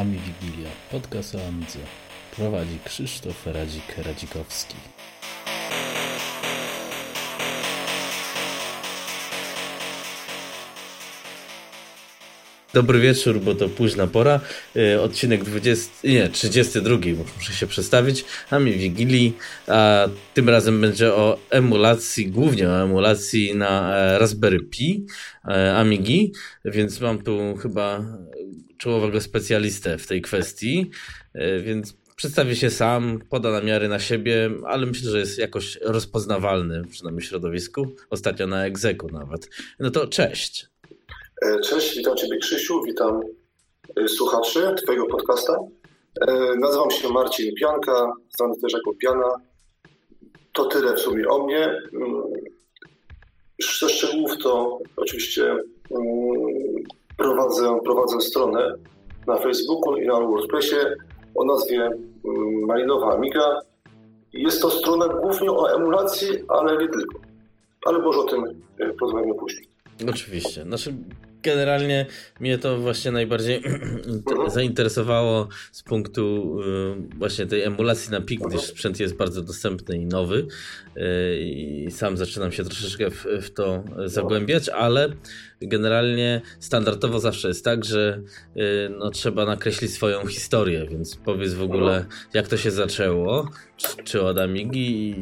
Ami Wigilia, podcast o Amidze. Prowadzi Krzysztof Radzik-Radzikowski. Dobry wieczór, bo to późna pora. E, odcinek 20, nie, 32, bo muszę się przestawić. Ami Wigilii, a tym razem będzie o emulacji, głównie o emulacji na e, Raspberry Pi e, Amigi, więc mam tu chyba czołowego specjalistę w tej kwestii, więc przedstawi się sam, poda namiary na siebie, ale myślę, że jest jakoś rozpoznawalny, przynajmniej w środowisku. Ostatnio na egzeku nawet. No to cześć. E, cześć, witam Ciebie Krzysiu, witam e, słuchaczy Twojego podcasta. E, nazywam się Marcin Pianka, znany też jako Piana. To tyle w sumie o mnie. Mm, ze szczegółów to oczywiście mm, prowadzę, prowadzę stronę na Facebooku i na WordPressie o nazwie mm, Malinowa Amiga. Jest to strona głównie o emulacji, ale nie tylko. Ale może o tym porozmawiamy później. Oczywiście. Znaczy, generalnie mnie to właśnie najbardziej zainteresowało z punktu y, właśnie tej emulacji na PIK, gdyż sprzęt jest bardzo dostępny i nowy y, i sam zaczynam się troszeczkę w, w to zagłębiać, ale generalnie standardowo zawsze jest tak, że y, no, trzeba nakreślić swoją historię, więc powiedz w ogóle jak to się zaczęło, czy, czy od Amigi,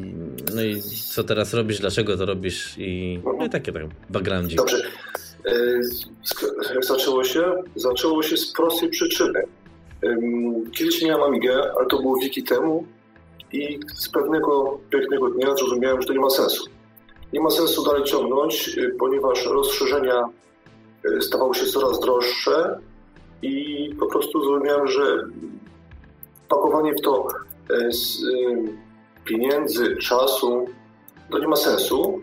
no i co teraz robisz, dlaczego to robisz i, no i takie tak backgroundzik. Dobrze. Jak zaczęło się? Zaczęło się z prostej przyczyny. Kiedyś miałem Amigę, ale to było wieki temu i z pewnego pięknego dnia zrozumiałem, że to nie ma sensu. Nie ma sensu dalej ciągnąć, y, ponieważ rozszerzenia y, stawały się coraz droższe i po prostu zrozumiałem, że pakowanie w to y, z pieniędzy, czasu, to nie ma sensu.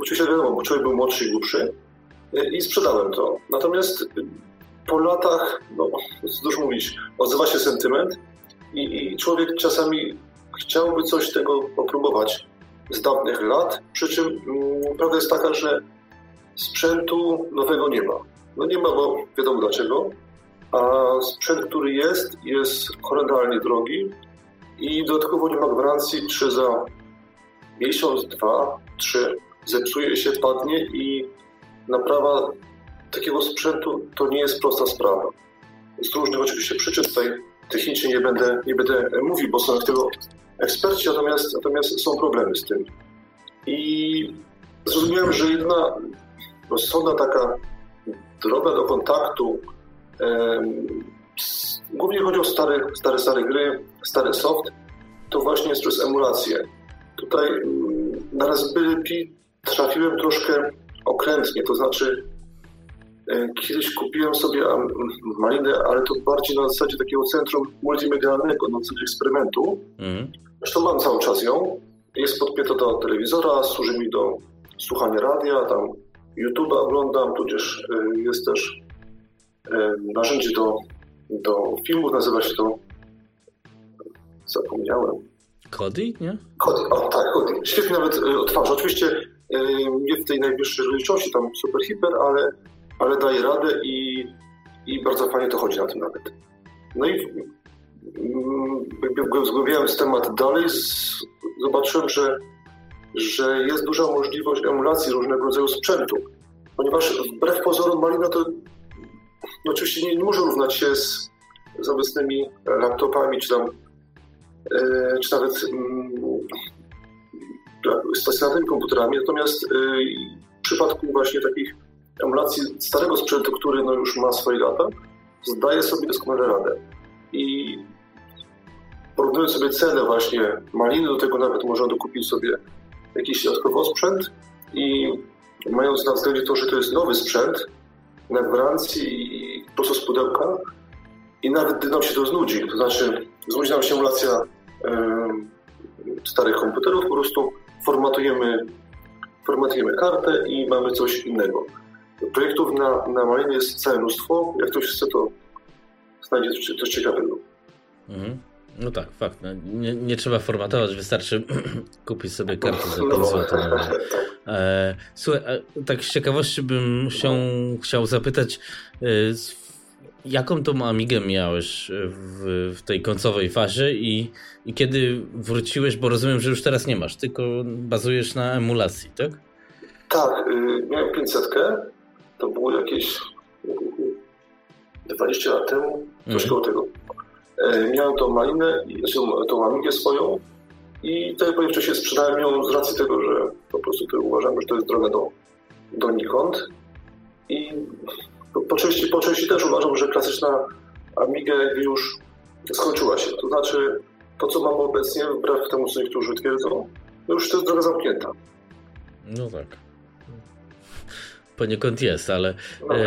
Oczywiście wiadomo, bo człowiek był młodszy i głupszy, i sprzedałem to. Natomiast po latach, no cóż mówić, odzywa się sentyment i, i człowiek czasami chciałby coś tego opróbować z dawnych lat, przy czym mm, prawda jest taka, że sprzętu nowego nie ma. No nie ma, bo wiadomo dlaczego, a sprzęt, który jest, jest horrendalnie drogi i dodatkowo nie ma gwarancji, czy za miesiąc, dwa, trzy zepsuje się, padnie i naprawa takiego sprzętu to nie jest prosta sprawa. Z różnych oczywiście przyczyn tutaj technicznie nie będę, nie będę mówił, bo są tego eksperci, natomiast, natomiast są problemy z tym. I zrozumiałem, że jedna rozsądna taka droga do kontaktu, głównie chodzi o stare, stare, stare gry, stary soft, to właśnie jest przez emulację. Tutaj mm, na Raspberry Pi trafiłem troszkę okrętnie, to znaczy e, kiedyś kupiłem sobie malinę, ale to bardziej na zasadzie takiego centrum multimedialnego, na zasadzie eksperymentu. Mm. Zresztą mam cały czas ją. Jest podpięta do telewizora, służy mi do słuchania radia, tam YouTube'a oglądam, tudzież e, jest też e, narzędzie do, do filmów, nazywa się to zapomniałem. Kody, nie? Kody, o tak, Kody. Świetnie nawet odtwarza. Oczywiście nie w tej najwyższej rozdzielczości, tam super hiper, ale, ale daje radę i, i bardzo fajnie to chodzi na tym nawet. No i mm, zgłębiając temat dalej, zobaczyłem, że, że jest duża możliwość emulacji różnego rodzaju sprzętu, ponieważ wbrew pozorom Malina to no oczywiście nie, nie może równać się z, z obecnymi laptopami, czy tam e, czy nawet mm, stacjonarnymi komputerami, natomiast y, w przypadku właśnie takich emulacji starego sprzętu, który no już ma swoje lata, zdaje sobie doskonale radę. I porównując sobie cenę właśnie maliny, do tego nawet można dokupić sobie jakiś dodatkowy sprzęt i mając na względzie to, że to jest nowy sprzęt na gwarancji i po prostu z pudełka i nawet gdy nam się to znudzi, to znaczy znudzi nam się emulacja yy, starych komputerów, po prostu formatujemy, formatujemy kartę i mamy coś innego. Projektów na, na Malinie jest całe mnóstwo. Jak ktoś chce, to znajdzie coś ciekawego. Mhm. No tak, fakt. No, nie, nie, trzeba formatować, wystarczy kupić sobie kartę za 5 no, zł. E, słuchaj, tak z ciekawości bym się chciał zapytać, e, jaką tą Amigę miałeś w, w, tej końcowej fazie i, i kiedy wróciłeś, bo rozumiem, że już teraz nie masz, tylko bazujesz na emulacji, tak? Tak, y, miałem 500, to było jakieś 20 lat temu, coś mhm. koło tego. E, miałem tą malinę, znaczy tą Amigę swoją i tak jak powiem wcześniej, sprzedałem ją z racji tego, że po prostu uważam, że to jest droga do, donikąd. I po części, po części też uważam, że klasyczna Amiga już skończyła się. To znaczy, to co mamy obecnie, wbrew temu, co niektórzy twierdzą, no już to jest droga zamknięta. No tak. Poniekąd jest, ale. No. E,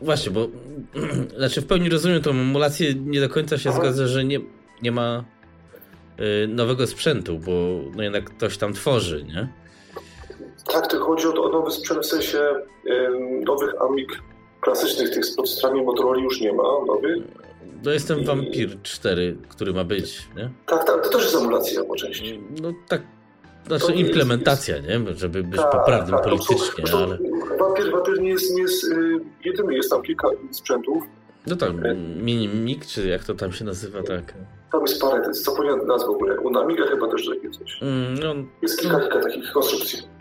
właśnie, bo znaczy w pełni rozumiem tą emulację, nie do końca się Aha. zgadza, że nie, nie ma e, nowego sprzętu, bo no jednak ktoś tam tworzy, nie? Tak, to chodzi o, o nowy sprzęt w sensie nowych Amig klasycznych, tych z procesami Motorola już nie ma nowych. No jest ten I... Vampir 4, który ma być, nie? Tak, tak, to też jest emulacja po części. No tak, znaczy implementacja, jest, nie? Żeby być tak, poprawnym tak, politycznie, to, to, ale... Vampir, Vampir nie jest, nie jest y, jedyny, jest tam kilka sprzętów. No tak, e, Minimik, czy jak to tam się nazywa, tak. Tam jest parę, to jest zapomniałem nazw w ogóle. U Namiga chyba też takie coś. Mm, no, jest kilka, kilka takich konstrukcji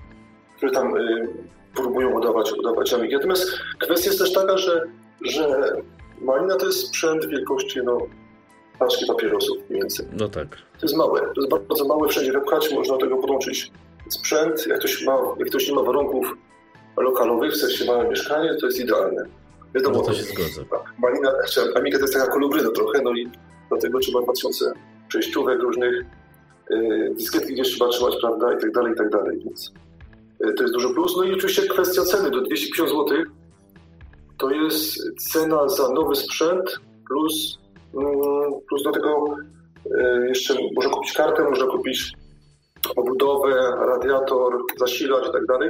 które tam y, próbują udawać, udawać Amigi. Natomiast kwestia jest też taka, że, że Malina to jest sprzęt wielkości no, paczki papierosów mniej więcej. No tak. To jest małe, to jest bardzo małe, wszędzie wepchać, można do tego podłączyć sprzęt. Jak ktoś, ma, jak ktoś nie ma warunków lokalowych, w sensie małe mieszkanie, to jest idealne. Wiadomo, no to się zgodzę. Malina, znaczy Amiga to jest taka kolubryna trochę, no i dlatego trzeba 2000 przejściówek różnych, yy, dyskietki gdzieś trzeba trzymać, prawda, i tak dalej, i tak dalej, więc to jest duży plus. No i oczywiście kwestia ceny do 250 zł to jest cena za nowy sprzęt plus, mm, plus do tego e, jeszcze można kupić kartę, można kupić obudowę, radiator, zasilacz i tak dalej.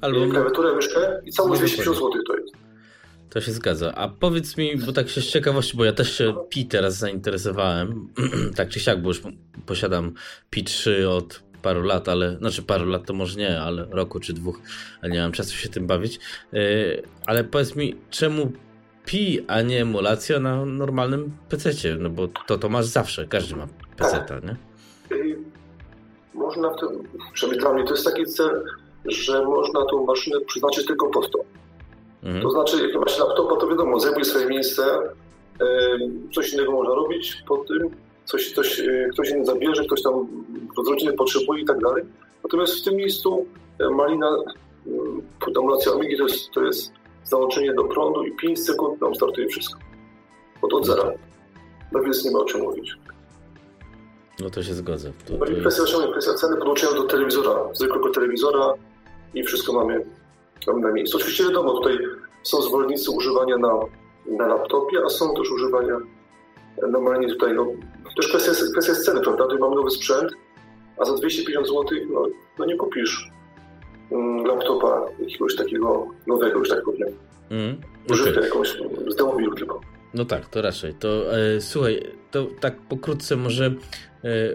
Albo klawiaturę, myszkę i całość 250 zł to jest. To się zgadza. A powiedz mi, bo tak się z ciekawości, bo ja też się Pi teraz zainteresowałem, tak czy siak, bo już posiadam Pi 3 od paru lat, ale znaczy paru lat to może nie, ale roku czy dwóch, ale nie mam czasu się tym bawić. E, ale powiedz mi, czemu Pi, a nie emulacja na normalnym PC? No bo to, to masz zawsze, każdy ma PC, tak. nie? Można tym, przynajmniej dla mnie to jest taki cel, że można tą maszynę przeznaczyć tylko pod to. Mhm. To znaczy, jak masz laptopa, to wiadomo, zajmuje swoje miejsce, coś innego można robić pod tym, coś, coś, e, ktoś inny zabierze, ktoś tam z rodziny potrzebuje i tak dalej. Natomiast w tym miejscu e, malina, emulacja Amigi to jest, to jest załączenie do prądu i 5 sekund nam startuje wszystko. Od, od zera. No więc nie ma o czym mówić. No to się zgodzę. To, no i kwestia, jest... kwestia ceny podłączenia do telewizora, zwykłego telewizora i wszystko mamy, mamy na miejscu. Oczywiście wiadomo, tutaj są zwolennicy używania na, na laptopie, a są też używania normalnie tutaj, no, też kwestia, kwestia jest ceny, prawda? Tutaj mamy nowy sprzęt, a za 250 zł no, no nie kupisz mm, laptopa jakiegoś takiego nowego, już tak powiem. Mm, Używkę okay. jakąś z domu tylko. No tak, to raczej. To e, słuchaj, to tak pokrótce może e, e,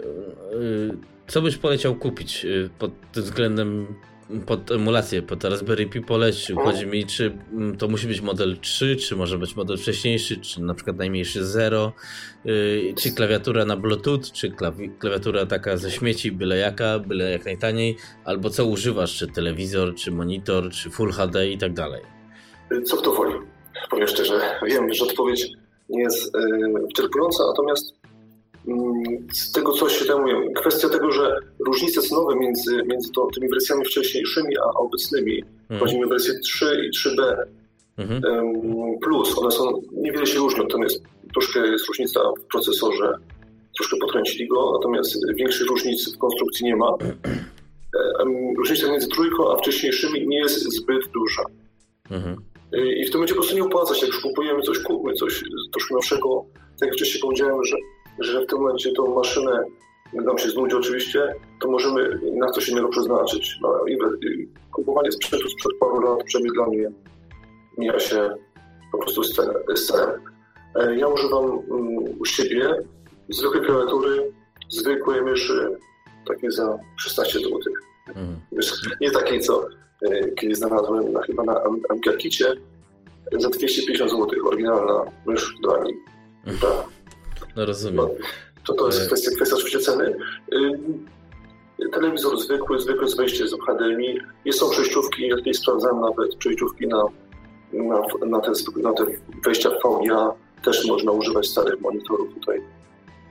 co byś poleciał kupić e, pod tym względem pod emulację, pod Raspberry Pi polecił. Chodzi mi, czy mm, to musi być model 3, czy może być model wcześniejszy, czy na przykład najmniejszy 0, yy, czy klawiatura na Bluetooth, czy klawiatura taka ze śmieci, byle jaka, byle jak najtaniej, albo co używasz, czy telewizor, czy monitor, czy Full HD i tak dalej. Co kto woli? Powiem szczerze, wiem, że odpowiedź nie jest yy, wyczerpująca, natomiast z tego, co się mówię, kwestia tego, że różnice cenowe między, między to, tymi wersjami wcześniejszymi a obecnymi, mhm. wersję 3 i 3B, mhm. plus, one są, niewiele się różnią, tam jest, troszkę jest różnica w procesorze, troszkę podkręcili go, natomiast większych różnic w konstrukcji nie ma. Różnica między trójką a wcześniejszymi nie jest zbyt duża. Mhm. I w tym momencie po prostu nie opłaca się, jak już kupujemy coś, kupmy coś troszkę nowszego. Tak jak wcześniej powiedziałem, że że w tym momencie tą maszynę nam się znudzi oczywiście, to możemy na coś innego przeznaczyć. No, kupowanie sprzętu sprzed paru lat przynajmniej dla mnie mija się po prostu z celem. E, ja używam mm, u siebie zwykłej klawiatury, zwykłej myszy, takie za 16 zł. Mm. Nie takiej, co e, kiedyś znalazłem na, chyba na Amgakicie, za 250 zł, oryginalna mysz do Ami. Mhm. No rozumiem. No, to, to jest kwestia, kwestia oczywiście ceny. Telewizor zwykły, zwykłe z wejściem z HDMI. Jest są przejściówki, jak nie sprawdzałem nawet przejściówki na, na, na, te, na te wejścia VGA. Też można używać starych monitorów tutaj.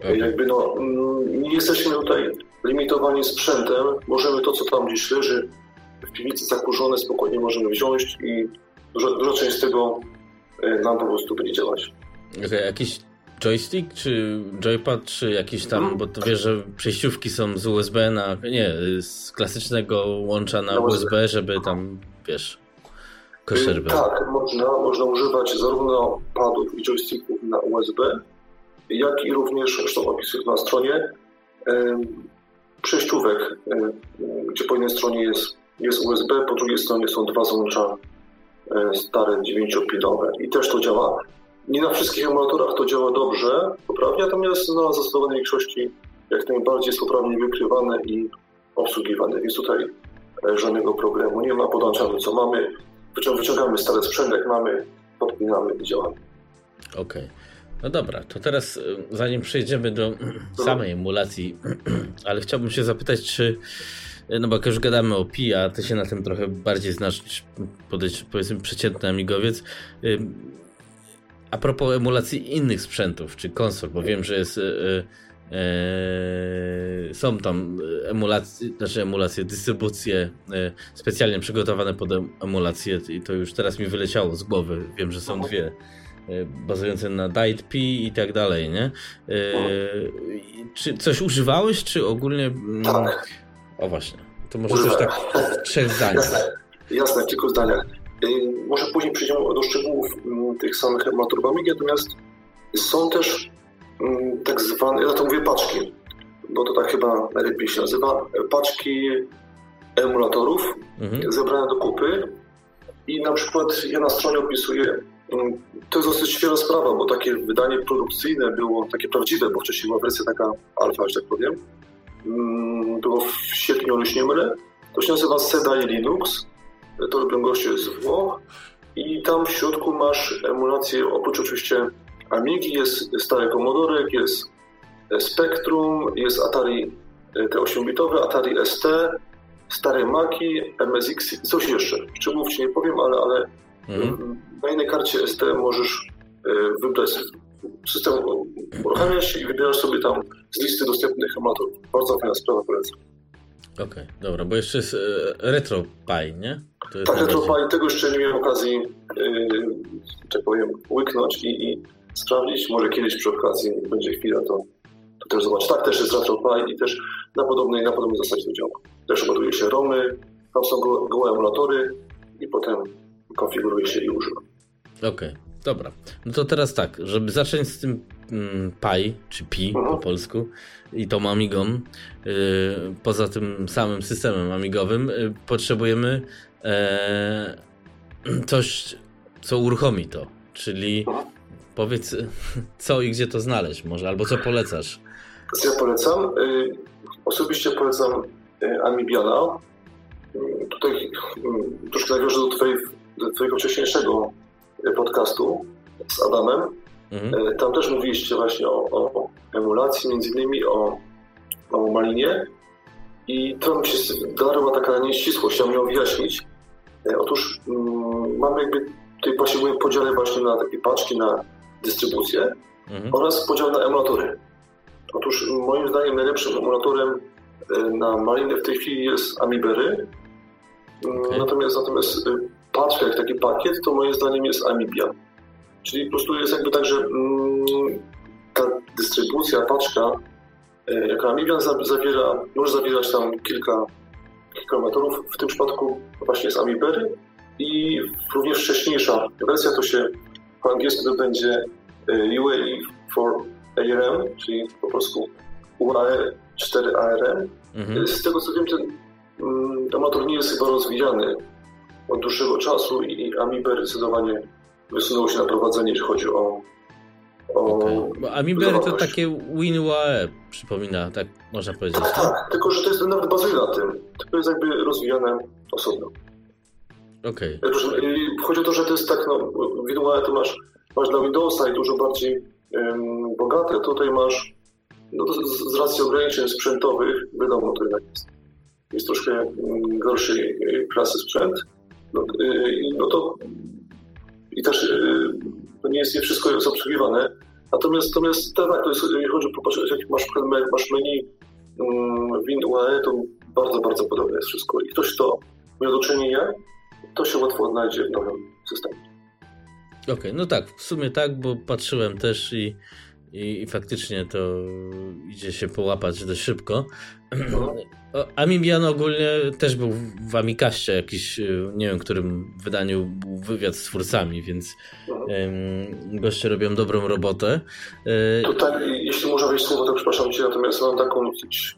Okay. Jakby no, mm, nie jesteśmy tutaj limitowani sprzętem. Możemy to, co tam gdzieś leży w piwnicy zakurzone, spokojnie możemy wziąć i duża, duża część z tego e, nam po prostu będzie działać. Jakiś joystick, czy joypad, czy jakiś tam, bo to wiesz, że przejściówki są z USB na, nie, z klasycznego łącza na, na USB, żeby tam, wiesz, koszer był. Tak, można, można używać zarówno padów i joysticków na USB, jak i również, zresztą opisuję na stronie, przejściówek, gdzie po jednej stronie jest, jest USB, po drugiej stronie są dwa złącza stare, 9-pinowe i też to działa. Nie na wszystkich emulatorach to działa dobrze, poprawnie, natomiast na zdecydowanej większości jak najbardziej jest poprawnie wykrywane i obsługiwane, więc tutaj e, żadnego problemu nie ma, podłączamy co mamy, wyciągamy stary sprzęt jak mamy, podpinamy i działamy. Okej. Okay. No dobra, to teraz e, zanim przejdziemy do samej emulacji, ale chciałbym się zapytać, czy e, no bo jak już gadamy o Pi, a ty się na tym trochę bardziej znasz powiedzmy przeciętny amigowiec. A propos emulacji innych sprzętów czy konsol, bo wiem, że jest. Yy, yy, są tam emulacje, znaczy emulacje, dystrybucje yy, specjalnie przygotowane pod emulację i to już teraz mi wyleciało z głowy. Wiem, że są dwie bazujące na Diet P i tak dalej, nie? Czy coś używałeś, czy ogólnie... Mm, tak. O właśnie, to może Używałem. też tak w trzech zdaniach. Jasne, jasne, w kilku zdaniach. Y, może później przejdziemy do szczegółów mm, tych samych emulatorów Amigi, natomiast są też mm, tak zwane, ja to mówię paczki, bo to tak chyba najlepiej się nazywa, paczki emulatorów mhm. zebrane do kupy i na przykład ja na stronie opisuję, mm, to jest dosyć świeża sprawa, bo takie wydanie produkcyjne było takie prawdziwe, bo wcześniej była wersja taka alfa, że tak powiem, było w sierpniu, jeśli nie mylę, to się nazywa Sedai Linux to robią goście z Włoch i tam w środku masz emulację, oprócz oczywiście Amigi, jest stary Commodore, jest Spectrum, jest Atari e, te 8-bitowe, Atari ST, stare Maki, MSX, coś jeszcze. Szczegółów Ci nie powiem, ale, ale mhm. na jednej karcie ST możesz e, wybrać system uruchamiasz i wybierasz sobie tam z listy dostępnych emulatorów. Bardzo fajna sprawa, polecam. Okej, okay, dobra, bo jeszcze jest e, RetroPie, nie? tak, RetroPie, tego jeszcze nie miałem okazji, yy, tak powiem, łyknąć i, i, sprawdzić. Może kiedyś przy okazji będzie chwila, to, to też zobacz. Tak, też jest RetroPie i też na podobnej, na podobnej zasadzie to działa. Też ładuje się ROMy, tam są gołe emulatory i potem konfiguruje się i używa. Okej. Okay. Dobra, no to teraz tak, żeby zacząć z tym Pi, czy Pi po mhm. polsku, i tą Amigą, yy, poza tym samym systemem amigowym, yy, potrzebujemy e, coś, co uruchomi to. Czyli powiedz, co i gdzie to znaleźć może, albo co polecasz? Ja polecam. Y, osobiście polecam y, Amibiana. Y, tutaj troszkę nawiążę do, twojej, do Twojego wcześniejszego podcastu z Adamem. Mhm. Tam też mówiliście właśnie o, o emulacji, między innymi o, o Malinie. I to mi się zdarła taka nieścisłość, chciałem ją wyjaśnić. E, otóż mm, mamy jakby tutaj właśnie podziale właśnie na takie paczki na dystrybucję mhm. oraz podział na emulatory. Otóż moim zdaniem najlepszym emulatorem e, na Malinę w tej chwili jest Amibery. Okay. Natomiast, natomiast e, paczka, jak taki pakiet, to moim zdaniem jest Amibia. Czyli po prostu jest jakby tak, że mm, ta dystrybucja, paczka, jako Amiga zawiera, może zawierać tam kilka kilometrów. W tym przypadku właśnie jest Amibery i również wcześniejsza wersja to się po angielsku to będzie e, UAE for ARM, czyli po prostu UAE 4 ARM. Mhm. Z tego co wiem, ten amator mm, nie jest chyba rozwijany od dłuższego czasu i Amiber zdecydowanie wysunęło się na prowadzenie, jeśli chodzi o Okay. Amiiber to takie WinUAE przypomina, tak można powiedzieć. Tak, tak, tylko że to jest nawet bazuje na tym. To jest jakby rozwijane osobno. Okej. Okay. Chodzi o to, że to jest tak, no, wideo to masz, masz dla Windowsa i dużo bardziej um, bogate. Tutaj masz, no, z, z racji ograniczeń sprzętowych, wiadomo, to jednak jest, jest troszkę gorszej y, klasy sprzęt. No, y, no to i też y, to nie jest nie wszystko jest obsługiwane. Natomiast, natomiast tak, to jest, jeżeli chodzi o popatrzeć, jak masz, masz menu um, WinUAE, to bardzo, bardzo podobne jest wszystko. I ktoś, kto miał do czynienia, to się łatwo odnajdzie w nowym systemie. Okej, okay, no tak, w sumie tak, bo patrzyłem też i, i, i faktycznie to idzie się połapać dość szybko. Amibian ogólnie też był w Amikaście jakiś, y, nie wiem, którym wydaniu był wywiad z twórcami, więc um, goście robią dobrą robotę. E, Tutaj, jeśli można wejść słowo, to przepraszam Cię, natomiast mam taką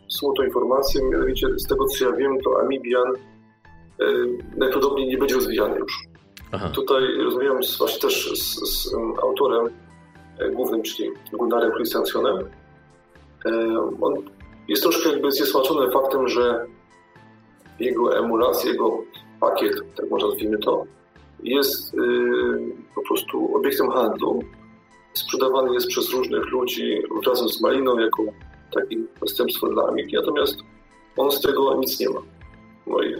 smutną informację, mianowicie z tego co ja wiem, to Amibian e, najprawdopodobniej nie będzie rozwijany już. Aha. Tutaj rozmawiałem z, właśnie też z, z autorem e, głównym, czyli Gunnarem Christiansenem. On jest troszkę jakby zniesmaczony faktem, że jego emulacja, jego pakiet, tak można nazwijmy to, jest yy, po prostu obiektem handlu. Sprzedawany jest przez różnych ludzi razem z Maliną jako takie zastępstwo dla Amiki, natomiast on z tego nic nie ma. No i,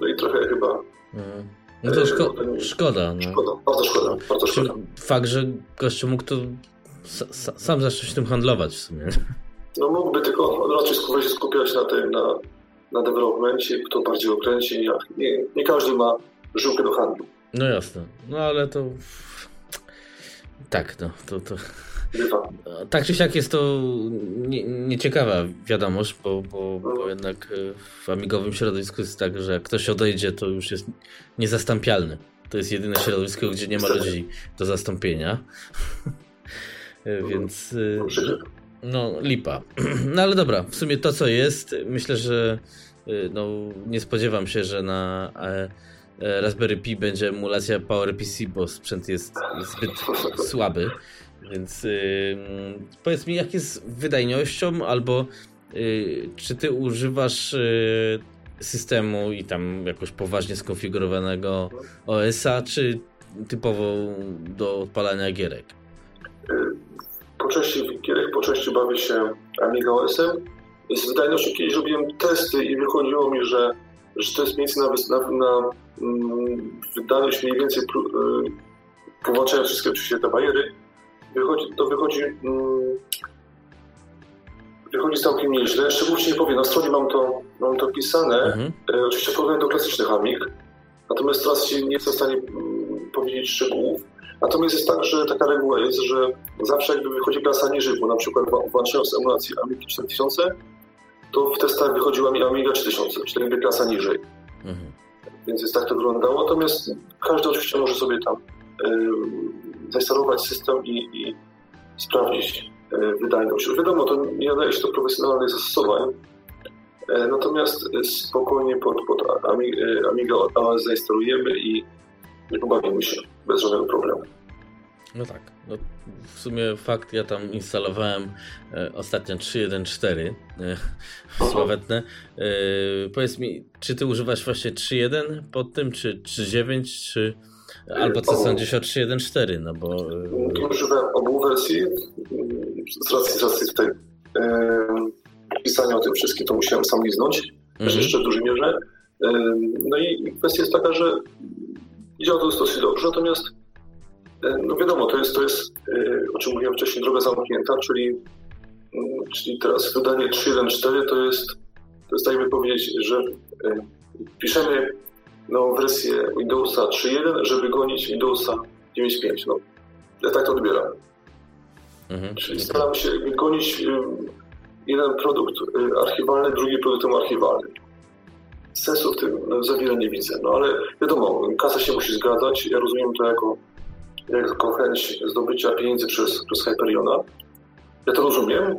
no i trochę chyba... Mm. No to szko nie... szkoda. No. Szkoda, bardzo szkoda, bardzo szkoda. Fakt, że gościu mógł to sam zacząć tym handlować w sumie. No mógłby tylko raczej się skupiać na tym, na, na developmencie, kto bardziej okręci. Nie, nie każdy ma żyłkę do handlu. No jasne, no ale to... Tak, no, to... to... Tak czy siak jest to nie, nieciekawa wiadomość, bo, bo, bo jednak e, w amigowym środowisku jest tak, że jak ktoś odejdzie, to już jest niezastąpialny. To jest jedyne środowisko, gdzie nie ma ludzi do zastąpienia. E, więc... E, no, lipa. No ale dobra, w sumie to co jest, myślę, że no, nie spodziewam się, że na Raspberry Pi będzie emulacja PowerPC, bo sprzęt jest zbyt słaby. Więc y, powiedz mi, jak jest wydajnością, albo y, czy ty używasz systemu i tam jakoś poważnie skonfigurowanego OS-a, czy typowo do odpalania gierek? po części gierek, po części bawię się Amiga OS-em. Z wydajnością kiedyś robiłem testy i wychodziło mi, że, że to jest miejsce na, na, na mm, wydajność mniej więcej yy, połączając wszystkie oczywiście te bariery. Wychodzi, to wychodzi mm, wychodzi całkiem nieźle. Szczególnie nie powiem, na stronie mam to, mam to pisane. Mhm. E, oczywiście porównanie do klasycznych Amig. Natomiast teraz się nie jestem w stanie mm, powiedzieć szczegółów. Natomiast jest tak, że taka reguła jest, że zawsze jakby wychodzi klasa niżej, bo na przykład włączając emulację Amiga 4000, to w testach wychodziła mi Amiga 3000, czyli jakby klasa niżej. Mhm. Więc jest tak to wyglądało. Natomiast każdy oczywiście może sobie tam zainstalować system i, i sprawdzić y, wydajność. Wiadomo, to nie nadaje się do profesjonalnych zastosowań, y, natomiast spokojnie pod, pod Amiga OS zainstalujemy i nie pobawimy się bez żadnego problemu. No tak. No, w sumie fakt, ja tam instalowałem e, ostatnio 3.1.4 e, sławetne. E, powiedz mi, czy ty używasz właśnie 3.1 pod tym, czy 3.9, czy albo co sądzisz o 3.1.4, no bo... Używałem obu wersji. Z racji, z racji tutaj e, pisania o tym wszystkim, to musiałem sam liznąć, mhm. jeszcze w dużej mierze. E, no i kwestia jest taka, że działa to dosyć dobrze, natomiast e, no wiadomo, to jest, to jest e, o czym mówiłem wcześniej, droga zamknięta, czyli, mm, czyli teraz wydanie 3.1.4 to jest, to jest jakby powiedzieć, że e, piszemy nową wersję Windowsa 3.1, żeby gonić Windowsa 9.5. No, ja tak to odbieram. Mhm. Czyli staram się gonić jeden produkt archiwalny, drugi produktem archiwalnym sensu w tym no, za wiele nie widzę. No ale wiadomo, kasa się musi zgadzać. Ja rozumiem to jako, jako chęć zdobycia pieniędzy przez, przez Hyperiona. Ja to rozumiem.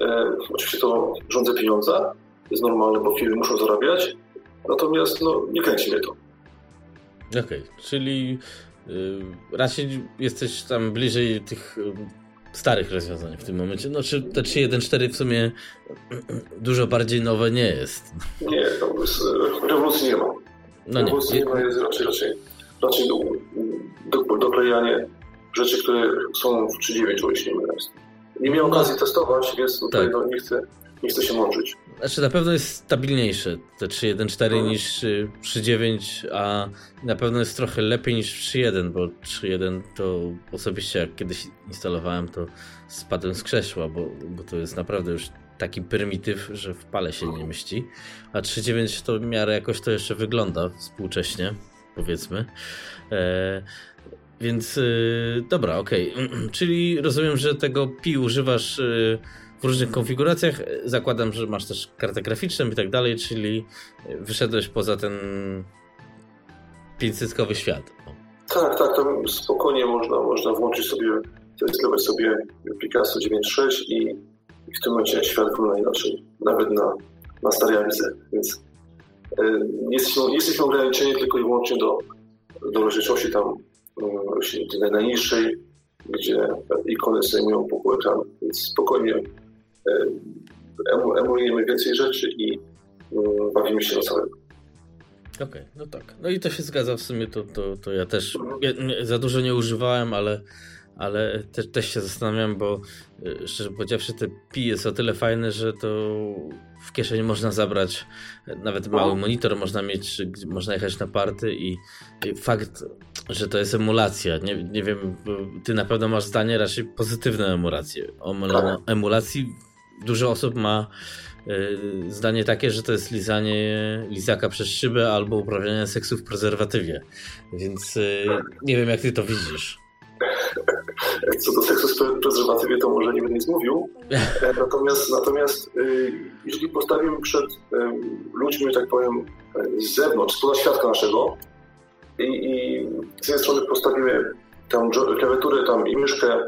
E, oczywiście to rządzę pieniądza. Jest normalne, bo firmy muszą zarabiać. Natomiast no, nie kręci mnie to. Okej, okay, czyli y, raczej jesteś tam bliżej tych y, starych rozwiązań w tym momencie. No, czy te 3.1.4 w sumie dużo bardziej nowe nie jest. Nie, to jest, rewolucji nie ma. No nie. Umocnienie jest raczej, raczej, raczej do, do, doklejanie rzeczy, które są w 3.9, o jeśli nie mylę. Nie miałem okazji testować, więc tutaj tak. no, nie, chcę, nie chcę się mączyć. Znaczy na pewno jest stabilniejsze te 3.1.4 no. niż 3.9, a na pewno jest trochę lepiej niż 3.1, bo 3.1 to osobiście jak kiedyś instalowałem, to spadłem z krzesła, bo, bo to jest naprawdę już taki prymityw, że w pale się nie mieści. A 3.9 to w miarę jakoś to jeszcze wygląda współcześnie, powiedzmy. E, więc yy, dobra, okej. Okay. Czyli rozumiem, że tego Pi używasz yy, w różnych konfiguracjach. Zakładam, że masz też kartę graficzną i tak dalej, czyli wyszedłeś poza ten 500 świat. Tak, tak, tam spokojnie można, można włączyć sobie, zainstalować sobie Picasso 9.6 i, i w tym momencie świat wygląda inaczej, nawet na, na starej Amice, więc yy, jesteśmy, jesteśmy ograniczeni tylko i wyłącznie do, do rozdzielczości tam tej najniższej, gdzie ikony zajmują pół ekranu, więc spokojnie emulujemy więcej rzeczy i mm, bawimy się na całego. Okej, okay, no tak. No i to się zgadza w sumie, to, to, to ja też ja za dużo nie używałem, ale, ale też, też się zastanawiam, bo y, szczerze powiedziawszy, te pi jest o tyle fajne, że to w kieszeni można zabrać nawet mały monitor, można mieć, można jechać na party i, i fakt, że to jest emulacja. Nie, nie wiem, ty na pewno masz zdanie raczej pozytywne emulacje. O tak. emulacji dużo osób ma y, zdanie takie, że to jest lizanie lizaka przez szybę albo uprawianie seksu w prezerwatywie. Więc y, nie wiem, jak ty to widzisz. Co do seksu w prezerwatywie, to może nie będę nic mówił. E, natomiast, natomiast jeżeli postawimy przed ludźmi, tak powiem, z zewnątrz, spoza świadka naszego i, i z jednej strony postawimy tam klawiaturę tam i myszkę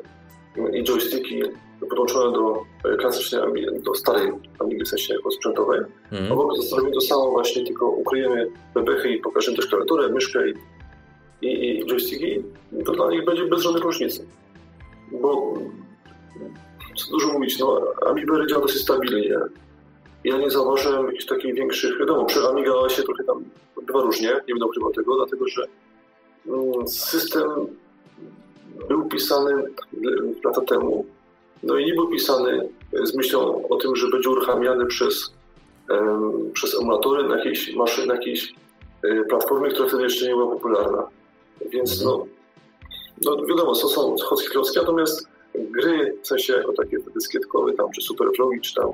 i joysticki podłączone do e, klasycznej do starej Amigi w sensie sprzętowej. Mm. Obok zostawimy to samo właśnie, tylko ukryjemy bebechy i pokażemy też klawiaturę, myszkę i, i, i joysticki, to dla nich będzie bez żadnej różnicy. Bo co dużo mówić, no Amiga działa dosyć stabilnie. Ja nie zauważyłem jakichś takich większych, wiadomo, przy Amiga się trochę tam bywa różnie, nie będę ukrywał tego, dlatego że mm, system był pisany lata temu no i nie był pisany z myślą o tym, że będzie uruchamiany przez, um, przez emulatory na jakiejś maszynie, na jakiejś e, platformie, która wtedy jeszcze nie była popularna. Więc mhm. no, no wiadomo, są, są chodzki klocki, natomiast gry, w sensie jako takie dyskietkowe tam, czy Superflogi, czy tam,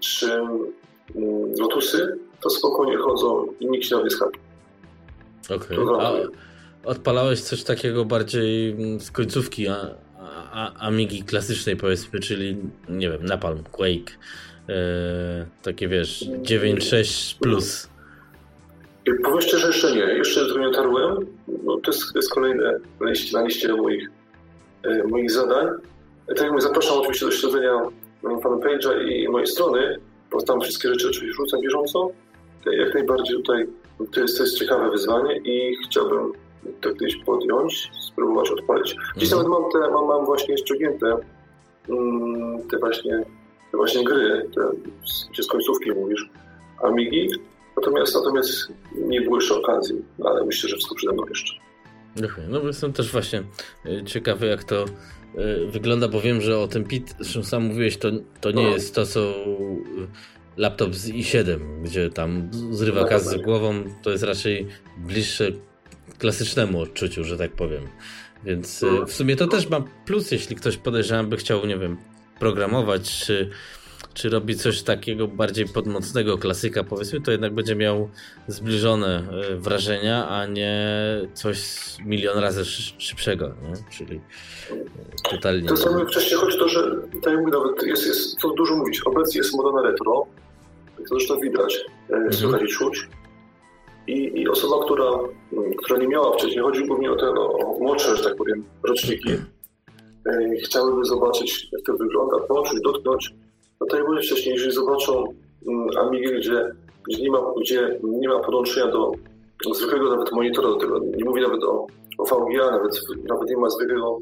czy mm, Lotusy, to spokojnie chodzą i nikt się nie schapi. Okej, okay. Odpalałeś coś takiego bardziej z końcówki, a a, Amigi klasycznej powiedzmy, czyli nie wiem, Napalm, Quake, e, takie wiesz, 9.6 plus. Powiem szczerze, jeszcze nie. Jeszcze nie tarłem. No, to, jest, jest kolejne na liście, na liście moich, e, moich zadań. Tak jak mówię, zapraszam oczywiście do śledzenia fanpage'a i mojej strony, bo tam wszystkie rzeczy oczywiście rzucam bieżąco. Jak najbardziej tutaj to jest, to jest ciekawe wyzwanie i chciałbym to kiedyś podjąć, spróbować odpalić. Dziś mhm. nawet mam, te, mam, mam właśnie ściągnięte mm, te właśnie te właśnie gry, te, gdzie z końcówki mówisz, Amigi, natomiast, natomiast nie było jeszcze okazji, ale myślę, że wszystko przede mną jeszcze. No bo jestem też właśnie e, ciekawy, jak to e, wygląda, bo wiem, że o tym PIT, zresztą sam mówiłeś, to, to nie no. jest to, co laptop z i7, gdzie tam zrywa no, z głową, to jest raczej bliższe klasycznemu odczuciu, że tak powiem. Więc y, w sumie to też ma plus, jeśli ktoś podejrzewam by chciał, nie wiem, programować, czy, czy robić coś takiego bardziej podmocnego klasyka, powiedzmy, to jednak będzie miał zbliżone y, wrażenia, a nie coś milion razy szybszego, nie? czyli y, totalnie. To samo wcześniej chodzi o to, że tak jak nawet jest, jest to dużo mówić, obecnie jest moda na retro, to zresztą widać, mhm. słychać i czuć. I, I, osoba, która, która nie miała wcześniej, chodzi głównie o te no, młodsze, że tak powiem, roczniki, e, chciałyby zobaczyć, jak to wygląda, poczuć, dotknąć. No to jak mówię wcześniej, jeżeli zobaczą mm, Amigę, gdzie, gdzie, nie ma, gdzie nie ma podłączenia do, do zwykłego nawet monitora, do tego, nie mówię nawet o, o VGA, nawet, nawet nie ma zwykłego,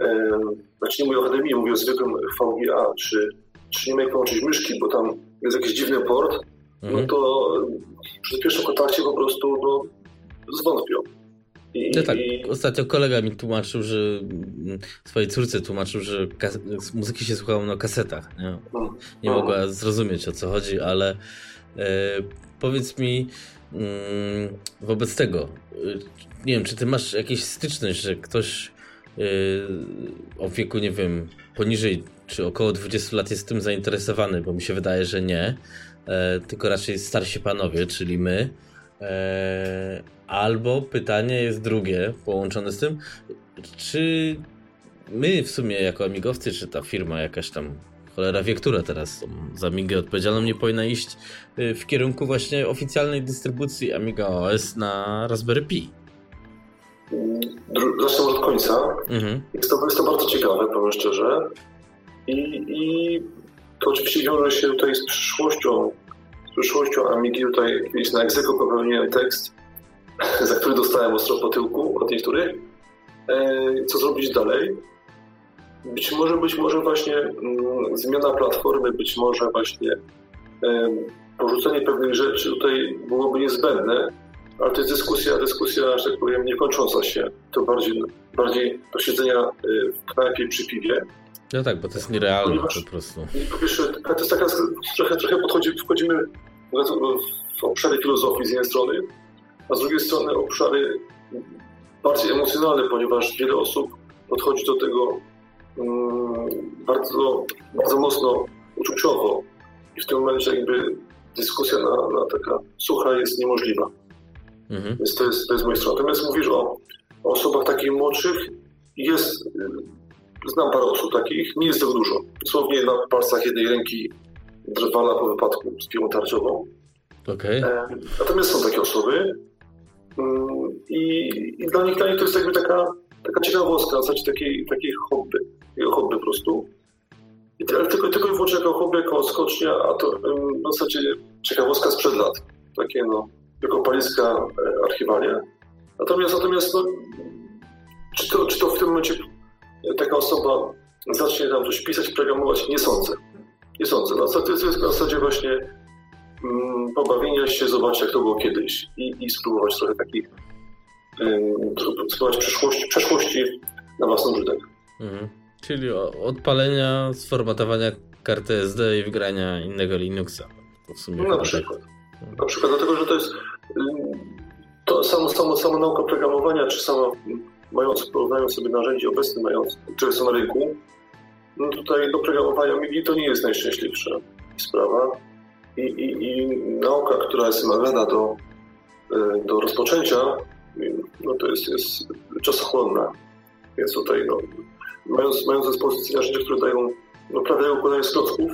e, znaczy nie mówię o HDMI, mówię o zwykłym VGA, czy, czy nie ma jak połączyć myszki, bo tam jest jakiś dziwny port, no mhm. to przy pierwszym kontakcie po prostu no, zwątpią. I, no tak, i... ostatnio kolega mi tłumaczył, że swojej córce tłumaczył, że muzyki się słuchało na kasetach. Nie, mhm. nie mhm. mogła zrozumieć o co chodzi, ale e, powiedz mi mm, wobec tego, e, nie wiem, czy ty masz jakieś styczność, że ktoś e, o wieku, nie wiem, poniżej czy około 20 lat jest tym zainteresowany, bo mi się wydaje, że nie, e, tylko raczej starsi panowie, czyli my. E, albo pytanie jest drugie, połączone z tym, czy my w sumie jako amigowcy, czy ta firma jakaś tam cholera wie, która teraz za Amigę odpowiedzialną nie powinna iść e, w kierunku właśnie oficjalnej dystrybucji Amiga OS na Raspberry Pi. Zacznę od końca. Mhm. Jest, to, jest to bardzo ciekawe, powiem szczerze. I, I to oczywiście wiąże się tutaj z przyszłością, z przyszłością Amigi. Tutaj kiedyś na egzeko popełniłem tekst, za który dostałem ostro po tyłku od niektórych. E, co zrobić dalej? Być może, być może właśnie mm, zmiana platformy, być może właśnie e, porzucenie pewnych rzeczy tutaj byłoby niezbędne, ale to jest dyskusja, dyskusja, że tak powiem, niekończąca się. To bardziej, bardziej do siedzenia e, w knajpie przy piwie. No tak, bo to jest nierealne Ponieważ, po prostu. Po pierwsze, to jest taka, trochę, trochę podchodzi, wchodzimy w obszary filozofii z jednej strony, a z drugiej strony obszary bardziej emocjonalne, ponieważ wiele osób podchodzi do tego um, bardzo, bardzo mocno uczuciowo i w tym momencie jakby dyskusja na, na taka sucha jest niemożliwa. Mhm. Więc to jest, to jest moja strona. Natomiast mówisz o, o osobach takich młodszych, jest Znam parę osób takich, nie jest tego dużo. Dosłownie na palcach jednej ręki drwala po wypadku z piłą tarczową. Okay. E, natomiast są takie osoby mm, i, i, dla, nich, dla nich to jest jakby taka, taka ciekawostka, w zasadzie takiej, takiej hobby, takiego hobby po prostu. I ale tylko, tylko i wyłącznie jako hobby, jako odskocznia, a to w zasadzie ciekawostka sprzed lat. Takie no, jako paliska e, archiwalia. Natomiast, natomiast no, czy, to, czy to w tym momencie taka osoba zacznie tam coś pisać, programować, nie sądzę. Nie sądzę. No, to jest w zasadzie właśnie mm, pobawienia się, zobaczyć jak to było kiedyś i, i spróbować trochę takich, um, spróbować przeszłości, przeszłości na własną użytek. Mhm. Czyli odpalenia, sformatowania karty SD i wgrania innego Linuxa. W sumie na przykład. Na przykład dlatego, że to jest to samo, samo, samo nauka programowania, czy sama mając, porównując sobie narzędzie obecne, mając, które są na rynku, no tutaj do programowania MIDI to nie jest najszczęśliwsza sprawa. I, i, i nauka, która jest wymagana do, e, do rozpoczęcia, no to jest, jest czasochłonna. Więc tutaj, no, mając, mając do dyspozycji narzędzia, które dają no, prawie układanie klocków,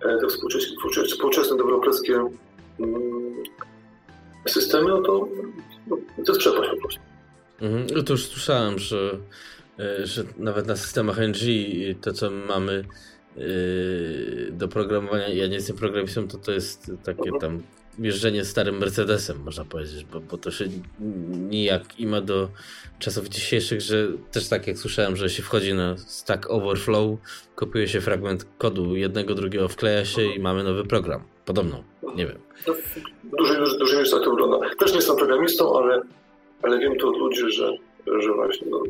e, te współczesne, współczesne deweloperskie mm, systemy, no to, no, to jest przepaść po prostu. Mhm. No to już słyszałem, że, e, że nawet na systemach NG to, co mamy e, do programowania, ja nie jestem programistą, to to jest takie tam jeżdżenie starym Mercedesem, można powiedzieć, bo, bo to się nijak ima do czasów dzisiejszych, że też tak jak słyszałem, że się wchodzi na Stack Overflow, kopiuje się fragment kodu jednego, drugiego, wkleja się i mamy nowy program. Podobno, nie wiem. Dużo, dużo, dużo tak to wygląda. Też nie jestem programistą, ale ale wiem to od ludzi, że, że właśnie no,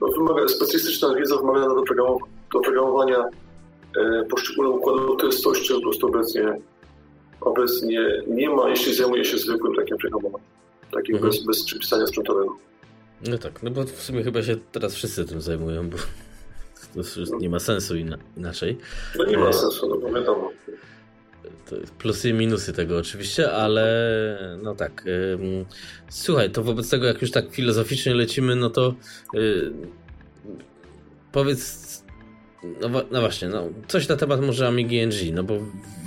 no, wymaga, specjalistyczna wiedza wymagana do, programow do programowania e, poszczególnych układów to jest coś, czego po prostu obecnie, obecnie nie ma, jeśli zajmuje się zwykłym takim programowaniem, takim mhm. bez, bez przypisania sprzętowego. No tak, no bo w sumie chyba się teraz wszyscy tym zajmują, bo to nie ma sensu inaczej. No nie ma e, sensu, no bo wiadomo plusy i minusy tego oczywiście, ale no tak. Słuchaj, to wobec tego, jak już tak filozoficznie lecimy, no to y, powiedz. No, no, właśnie, no, coś na temat może Amigi NG, no bo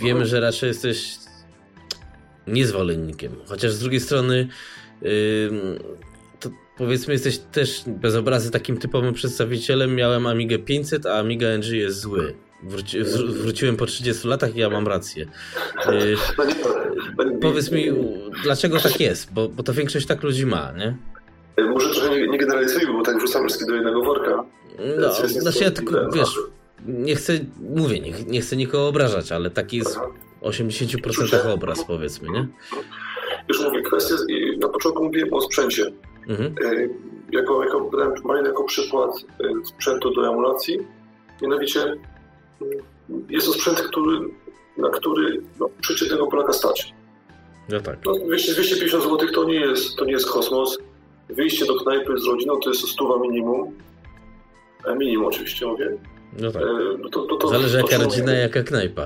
wiemy, że raczej jesteś niezwolennikiem. Chociaż z drugiej strony, to powiedzmy, jesteś też bez obrazy takim typowym przedstawicielem. Miałem Amigę 500, a Amiga NG jest zły. Wróci, wróciłem po 30 latach i ja mam rację. Yy, powiedz mi, dlaczego tak jest? Bo, bo to większość tak ludzi ma, nie? Może trochę nie, nie generalizujmy, bo tak wrzucamy wszystkie do jednego worka. No, znaczy ja tylko, wiesz, nie chcę, mówię, nie, nie chcę nikogo obrażać, ale taki jest 80% obraz, powiedzmy, nie? Już mówię, kwestia, na początku mówiłem o sprzęcie. Mhm. E, jako, jako, jako przykład e, sprzętu do emulacji, mianowicie jest to sprzęt, który, na który no, przeciętnego Polaka stać. No tak. No, 250 zł to nie, jest, to nie jest kosmos. Wyjście do knajpy z rodziną to jest stuwa minimum. E, minimum oczywiście mówię. No tak. No to, to, to, Zależy jaka rodzina, jaka knajpa.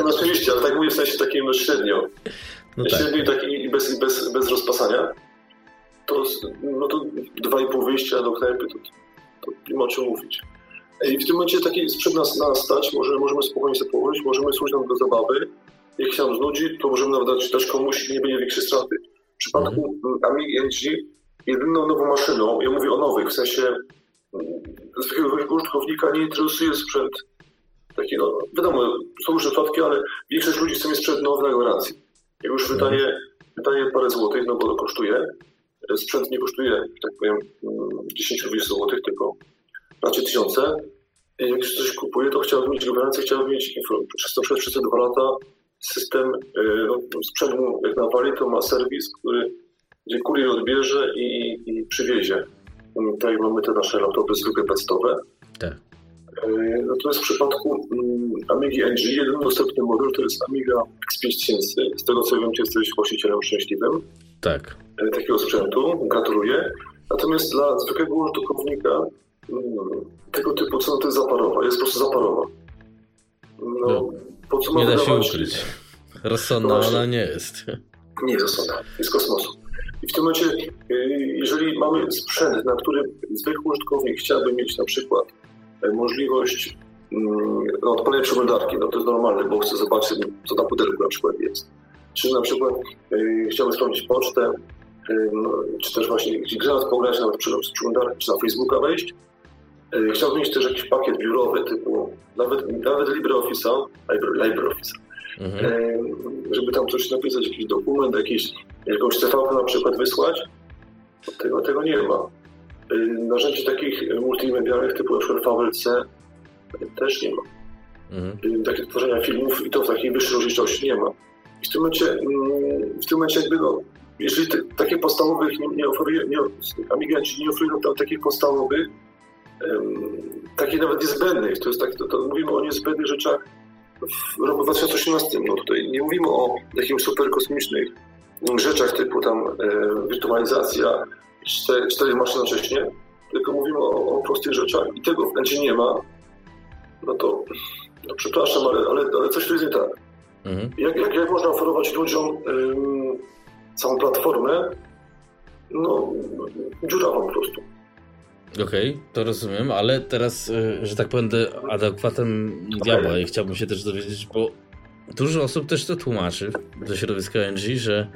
No oczywiście, ale tak mówię w sensie takim średnio. No. Średnio tak, i bez, bez, bez rozpasania. To, no to dwa i pół wyjścia do knajpy, to, to nie ma o czym mówić. I w tym momencie taki sprzęt nas, nas stać, może, możemy spokojnie sobie położyć, możemy służyć nam do zabawy. Jak się nam znudzi, to możemy nawet dać, dać komuś i nie będzie większej straty. W przypadku mm. Amigi NG jedyną nową maszyną, ja mówię o nowych, w sensie zwykłego użytkownika nie interesuje sprzęt taki, no wiadomo, są różne przypadki, ale większość ludzi chce mieć sprzęt nowy na gwarancji. Jak już wydaje, wydaje parę złotych, no bo to kosztuje, sprzęt nie kosztuje, tak powiem, 10-20 złotych, tylko raczej tysiące. Jak już coś kupuje, to chciałbym mieć gwarancję, chciałbym mieć przez, to, przez, przez te dwa lata system, y, no, sprzęt mu jak nawali, to ma serwis, który, gdzie kurier odbierze i, i przywiezie. Tutaj mamy te nasze laptopy zwykłe testowe. Tak. E, natomiast w przypadku mm, Amigi NG jeden dostępny model to jest Amiga X5000. Z tego co wiem, jesteś właścicielem szczęśliwym. Tak. E, takiego sprzętu. Gratuluję. Natomiast dla zwykłego użytkownika mm, tego typu cena to jest zaparowa. Jest po prostu zaparowa. No, no po co nie da się ukryć. Rozsądna no ona nie jest. Nie jest rozsądna. Jest kosmosu. I w tym momencie, y, jeżeli mamy sprzęt, na którym zwykły użytkownik chciałby mieć na przykład e, możliwość mm, no, odpalenia przeglądarki, no to jest normalne, bo chce zobaczyć, co na pudelku na przykład jest. Czy na przykład y, chciałby sprawdzić pocztę, y, czy też właśnie grę pograć na przeglądarkę, czy na Facebooka wejść. Chciałbym mieć też jakiś pakiet biurowy typu nawet, nawet LibreOffice'a, LibreOffice'a, mhm. żeby tam coś napisać, jakiś dokument, jakiś jakąś TV na przykład wysłać, tego, tego nie ma. Y, narzędzi takich multimedialnych typu np. VLC też nie ma. Mhm. Y, takie tworzenia filmów i to w takiej wyższej rozdzielczości nie ma. I w tym momencie, mm, w tym momencie jakby no, jeżeli te, takie podstawowych nie, nie oferuje, nie, Amiganci nie oferują tam takich podstawowych, takich nawet niezbędnych, to jest tak, to, to mówimy o niezbędnych rzeczach w roku 2018, no tutaj nie mówimy o jakimś super kosmicznych rzeczach typu tam e, wirtualizacja, cztery, cztery maszyny jednocześnie, tylko mówimy o, o prostych rzeczach i tego w nie ma, no to no przepraszam, ale, ale, ale coś tu jest nie tak. Mhm. Jak, jak, jak można oferować ludziom ym, całą platformę? No, dziurawą po prostu. Okej, okay, to rozumiem, ale teraz, e, że tak powiem, adekwatem diabła i chciałbym się też dowiedzieć, bo Dużo osób też to tłumaczy do środowiska NG, że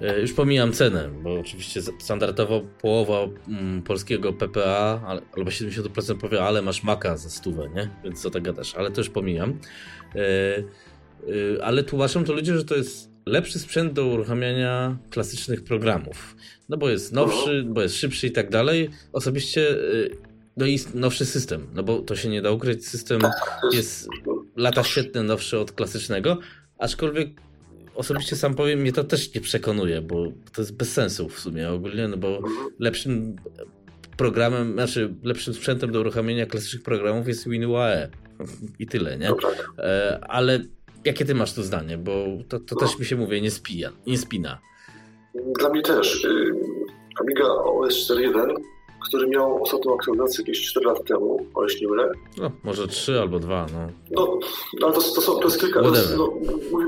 e, już pomijam cenę, bo oczywiście standardowo połowa mm, polskiego PPA albo 70% powie, ale masz maka za stówę, nie? Więc co tak gadasz, ale to już pomijam. E, ale tłumaczą to ludzie, że to jest lepszy sprzęt do uruchamiania klasycznych programów. No bo jest nowszy, bo jest szybszy i tak dalej. Osobiście no i nowszy system, no bo to się nie da ukryć, system jest lata świetne nowszy od klasycznego, aczkolwiek osobiście sam powiem, mnie to też nie przekonuje, bo to jest bez sensu w sumie ogólnie, no bo lepszym programem, znaczy lepszym sprzętem do uruchamiania klasycznych programów jest WinUAE i tyle, nie? E, ale jakie ty masz tu zdanie, bo to, to też mi się mówię, nie, spija, nie spina. Dla mnie też. Y, Amiga OS 4.1 który miał ostatnią aktualizację jakieś 4 lata temu, o jeśli nie mylę. No, może 3 albo 2, no. No, ale to, to, są, to jest kilka, razy. no,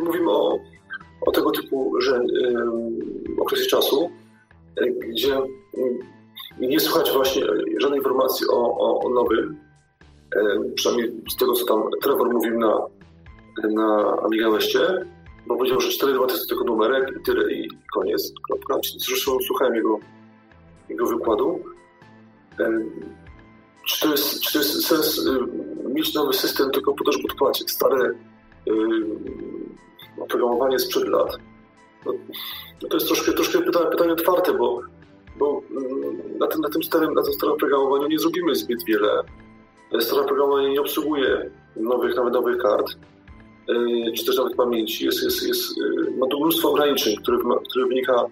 mówimy o, o tego typu że, um, okresie czasu, e, gdzie nie słychać właśnie żadnej informacji o, o, o nowym, przynajmniej z tego, co tam Trevor mówił na, na Amiga Westie, bo powiedział, że 4.2 to jest tylko numerek i tyle i koniec, kropka. Zresztą słuchałem jego, jego wykładu. Czy to jest, czy to jest sens mieć nowy system tylko po to, żeby odpłacić stare yy, oprogramowanie sprzed lat? No, no, to jest troszkę, troszkę pytanie, pytanie otwarte, bo, bo na, tym, na, tym starym, na tym starym programowaniu nie zrobimy zbyt wiele. Stare programowanie nie obsługuje nowych, nawet nowych kart. Czy też nawet pamięci. Jest, jest, jest, ma tu mnóstwo ograniczeń, które, które wynika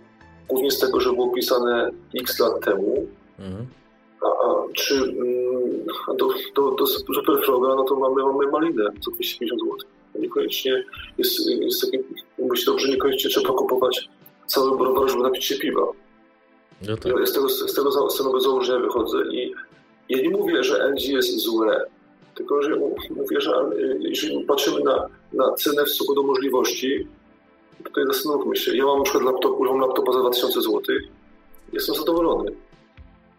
głównie z tego, że było pisane x lat temu. Mhm. A, a, czy mm, do, do, do Superfroga, no to mamy, mamy malinę za 250 zł. Niekoniecznie jest, jest takie, myślę, dobrze, niekoniecznie trzeba kupować cały browar, żeby napić się piwa. No tak. ja z, tego, z, tego, z tego założenia wychodzę i ja nie mówię, że NG jest złe, tylko że mówię, że jeżeli patrzymy na, na cenę w stosunku do możliwości, tutaj zastanówmy się. Ja mam na przykład laptop, używam laptopa za 2000 zł, jestem zadowolony.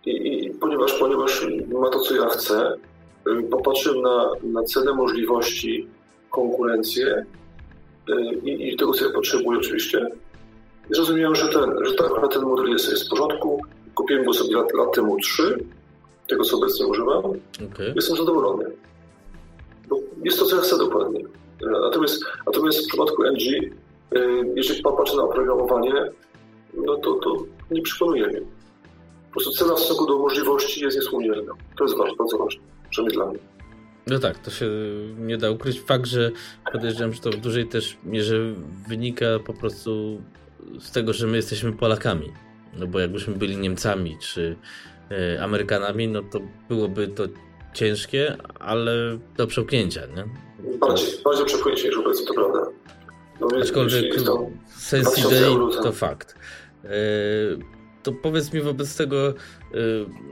I, i ponieważ, ponieważ ma to, co ja chcę, popatrzyłem na, na cenę możliwości, konkurencję i, i tego, co ja potrzebuję oczywiście. I zrozumiałem, że ten, że ta, ten model jest, jest w porządku. Kupiłem go sobie lat, lat temu trzy, tego co obecnie używam. Okay. Jestem zadowolony. Bo jest to, co ja chcę dokładnie. Natomiast, natomiast w przypadku NG, y, jeżeli popatrzę na oprogramowanie, no to, to nie przekonuje mnie. Po prostu cena w stosunku do możliwości jest niesłomierna. To jest ważne, bardzo ważne, przynajmniej dla mnie. No tak, to się nie da ukryć. Fakt, że podejrzewam, że to w dużej też mierze wynika po prostu z tego, że my jesteśmy Polakami. No bo jakbyśmy byli Niemcami czy e, Amerykanami, no to byłoby to ciężkie, ale do przełknięcia, nie? Bardziej, bardziej przełknięcie niż obecnie, to prawda. No, Aczkolwiek sens idei to fakt. E, to powiedz mi wobec tego, e,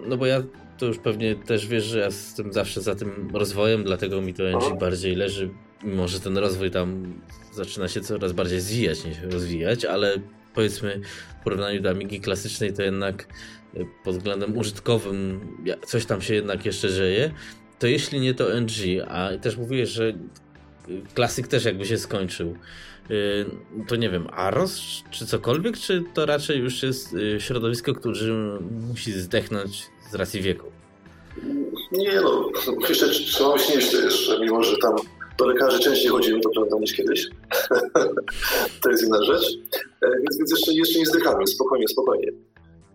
no bo ja to już pewnie też wiesz, że ja jestem zawsze za tym rozwojem, dlatego mi to NG bardziej leży, mimo że ten rozwój tam zaczyna się coraz bardziej zwijać niż rozwijać, ale powiedzmy w porównaniu do Amigi klasycznej to jednak e, pod względem użytkowym coś tam się jednak jeszcze dzieje, to jeśli nie to NG, a też mówiłeś, że klasyk też jakby się skończył, e, to nie wiem, Aros czy cokolwiek, czy to raczej już jest e, środowisko, które musi zdechnąć z racji wieku? Nie no, trzeba się jeszcze, jeszcze, mimo że tam do lekarzy częściej chodzimy, to prawda, niż kiedyś. to jest inna rzecz. E, więc, więc jeszcze, jeszcze nie zdychamy, spokojnie, spokojnie.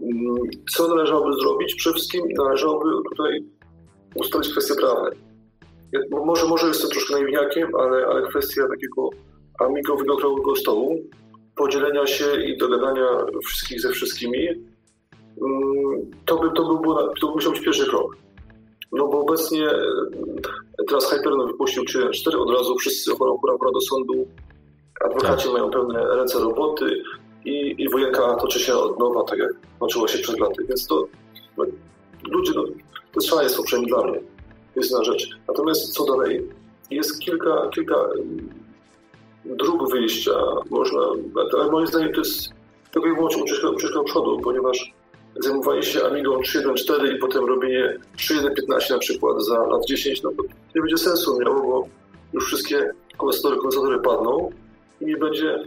Mm, co należałoby zrobić? Przede wszystkim należałoby tutaj ustalić kwestie prawne. Może, może jestem troszkę naiwniakiem, ale, ale kwestia takiego amigowego stołu, podzielenia się i dogadania wszystkich ze wszystkimi, mm, to by, to by, było, to by musiał być pierwszy krok. No bo obecnie e, teraz Hyperion wypuścił 4 od razu, wszyscy hura do sądu, adwokaci tak. mają pełne ręce roboty i, i wojenka toczy się od nowa, tak jak toczyło się przed laty. Więc to no, ludzie, no, to jest szaleństwo przynajmniej mnie. Jest na rzecz. Natomiast co dalej? Jest kilka, kilka mm, dróg wyjścia. Można, ale moim zdaniem to jest tylko i wyłącznie ucieczka, do przodu, ponieważ zajmowali się Amigą 3.1.4 i potem robienie 3.1.15 na przykład za lat 10, no to nie będzie sensu miało, bo już wszystkie kondensory, kondensory padną i nie będzie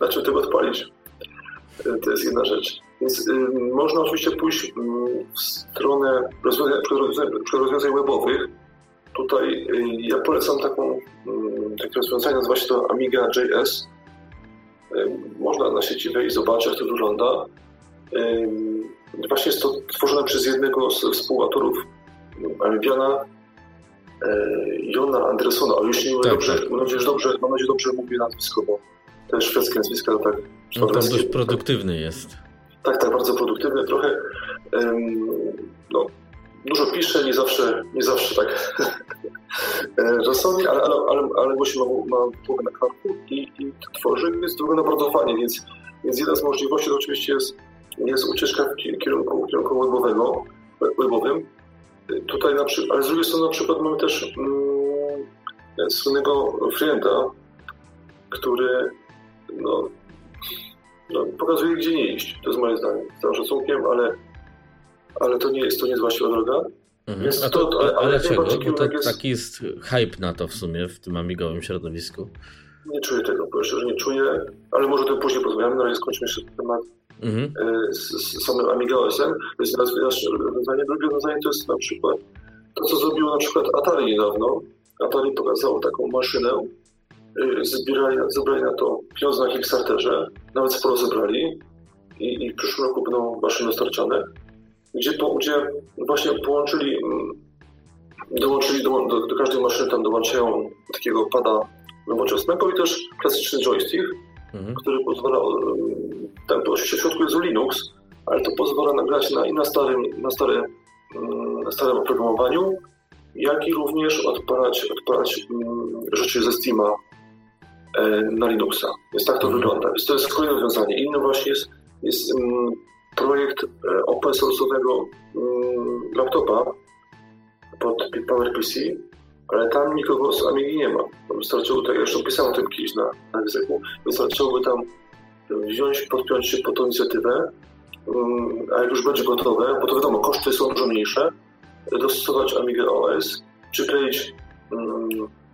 na czym tego odpalić. To jest jedna rzecz. Więc y, można oczywiście pójść y, w stronę rozwiązań, rozwiązań webowych. Tutaj y, ja polecam taką, takie rozwiązanie, nazywa się to Amiga.js. Można na sieci wejść, zobaczyć, jak to wygląda. Właśnie jest to tworzone przez jednego z współautorów Amibiana, Jona Andresona, o już nie tak, dobrze, mam nadzieję, że dobrze, mam nadzieję, że dobrze mówię nazwisko, bo to jest szwedzkie nazwisko, tak. No, tam dość produktywny jest. Tak, tak, bardzo produktywny, trochę no, dużo pisze, nie zawsze, nie zawsze tak rozsądnie, ale, ale, ale, ale właśnie ma, ma głowę na karku i, i tworzy, jest druga na bordowanie, więc, więc jedna z możliwości to oczywiście jest jest ucieczka w kierunku, kierunku webowego, webowym. Tutaj na przykład, ale z drugiej strony na przykład mamy też mm, słynnego Frienda, który no, no, pokazuje, gdzie nie iść. To jest moje zdanie. Z całym szacunkiem, ale, ale to nie jest, to nie jest właściwa droga. Mhm. Więc to, to, ale, ale dlaczego? Bo to, jest... taki jest hype na to w sumie w tym amigowym środowisku. Nie czuję tego, po że nie czuję, ale może to później porozmawiamy, na razie skończymy jeszcze ten temat mhm. E, z, z samym Amiga OS-em. To jest nasze rozwiązanie. Drugie rozwiązanie to jest na przykład to, co zrobiło na przykład Atari niedawno. Atari pokazało taką maszynę, zbierali, zebrali na to pieniądze na Kickstarterze, nawet sporo zebrali i, i w przyszłym roku będą maszyny dostarczane, gdzie, po, gdzie właśnie połączyli, mm, dołączyli do, do, do każdej maszyny, tam dołączają takiego pada nowoczesnego i też klasyczny joystick, mhm. który pozwala, tam to oczywiście w środku jest Linux, ale to pozwala nagrać na, i na starym, na, stare, na starym oprogramowaniu, jak i również odpalać, odpalać rzeczy ze Steama na Linuxa. Więc tak to mhm. wygląda. Więc to jest kolejne rozwiązanie. Inny właśnie jest, jest projekt e, open source'owego laptopa pod PowerPC, ale tam nikogo z Amigi nie ma. Wystarczyłoby, tak ja już opisałem tym kiedyś na, na ryzyku, wystarczyłoby tam wziąć, podpiąć się pod tą inicjatywę, um, a jak już będzie gotowe, bo to wiadomo, koszty są dużo mniejsze, dostosować Amiga OS, przykleić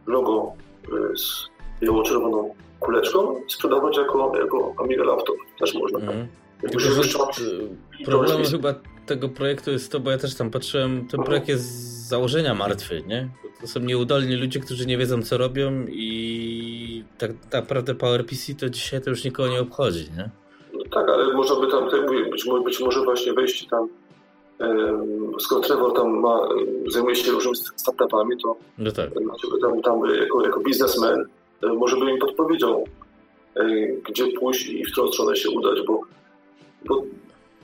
logo y, z biało-czerwoną kuleczką, sprzedawać jako, jako Amiga Laptop. Też można. Mm. Tylko, że, problem chyba tego projektu jest to, bo ja też tam patrzyłem, ten projekt jest z założenia martwy, nie? To są nieudolni ludzie, którzy nie wiedzą co robią i tak naprawdę PowerPC to dzisiaj to już nikogo nie obchodzi, nie? No tak, ale można by tam, tak być, być może właśnie wejść tam skoro Trevor tam ma, zajmuje się różnymi startupami, to no tak. tam, tam jako, jako biznesmen może by im podpowiedział, e, gdzie pójść i w którą stronę się udać, bo, bo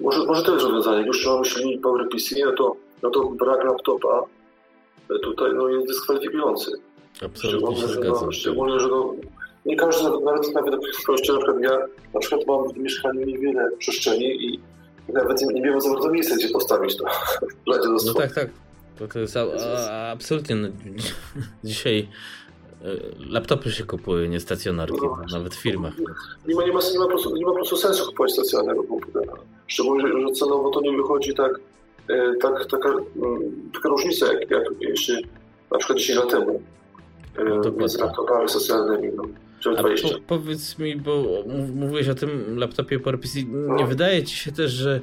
może, może to jest rozwiązanie. Już trzeba myśleć PowerPC, no to, no to brak laptopa e, tutaj no, jest dyskwalifikujący. Absolutnie szczególnie, że, no, szczególnie, że no, nie każdy, nawet na wysokości, na przykład ja na przykład mam w mieszkaniu niewiele przestrzeni i nawet nie wiem za bardzo miejsce, gdzie postawić to. no tak, tak. To, to jest a, a, absolutnie. No, dzisiaj laptopy się kupuje, nie stacjonarki, no, nawet w firmach. Nie ma, nie, ma, nie, ma po prostu, nie ma po prostu sensu kupować stacjonarnego komputera. Szczególnie, że cenowo to nie wychodzi tak, e, tak taka, mm, taka różnica, jak, jak jeszcze na przykład 10 lat temu. E, no, między laptopami socjalnymi. No. Po, powiedz mi, bo mówiłeś o tym laptopie PowerPC, nie no. wydaje ci się też, że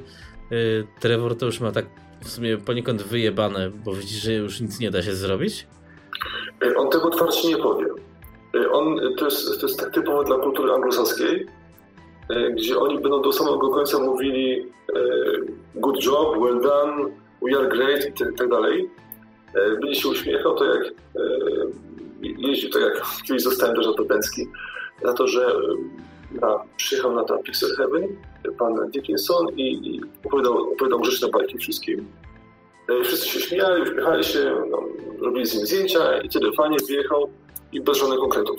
y, Trevor to już ma tak w sumie poniekąd wyjebane, bo widzisz, że już nic nie da się zrobić? Y, on tego otwarcie nie powie. Y, on, to, jest, to jest tak typowe dla kultury anglosaskiej, y, gdzie oni będą do samego końca mówili good job, well done, we are great i tak, tak dalej. Będzie się uśmiechał, to jak jeździł tak jak kiedyś zostałem też Atopęcki, za to, że na, przyjechał na tam Pixel Heaven pan Dickinson i, i opowiadał, opowiadał grzeczne bajki wszystkim. E, wszyscy się śmiali, uśmiechali się, no, robili z nim zdjęcia i tyle fajnie wyjechał i bez żadnych konkretów.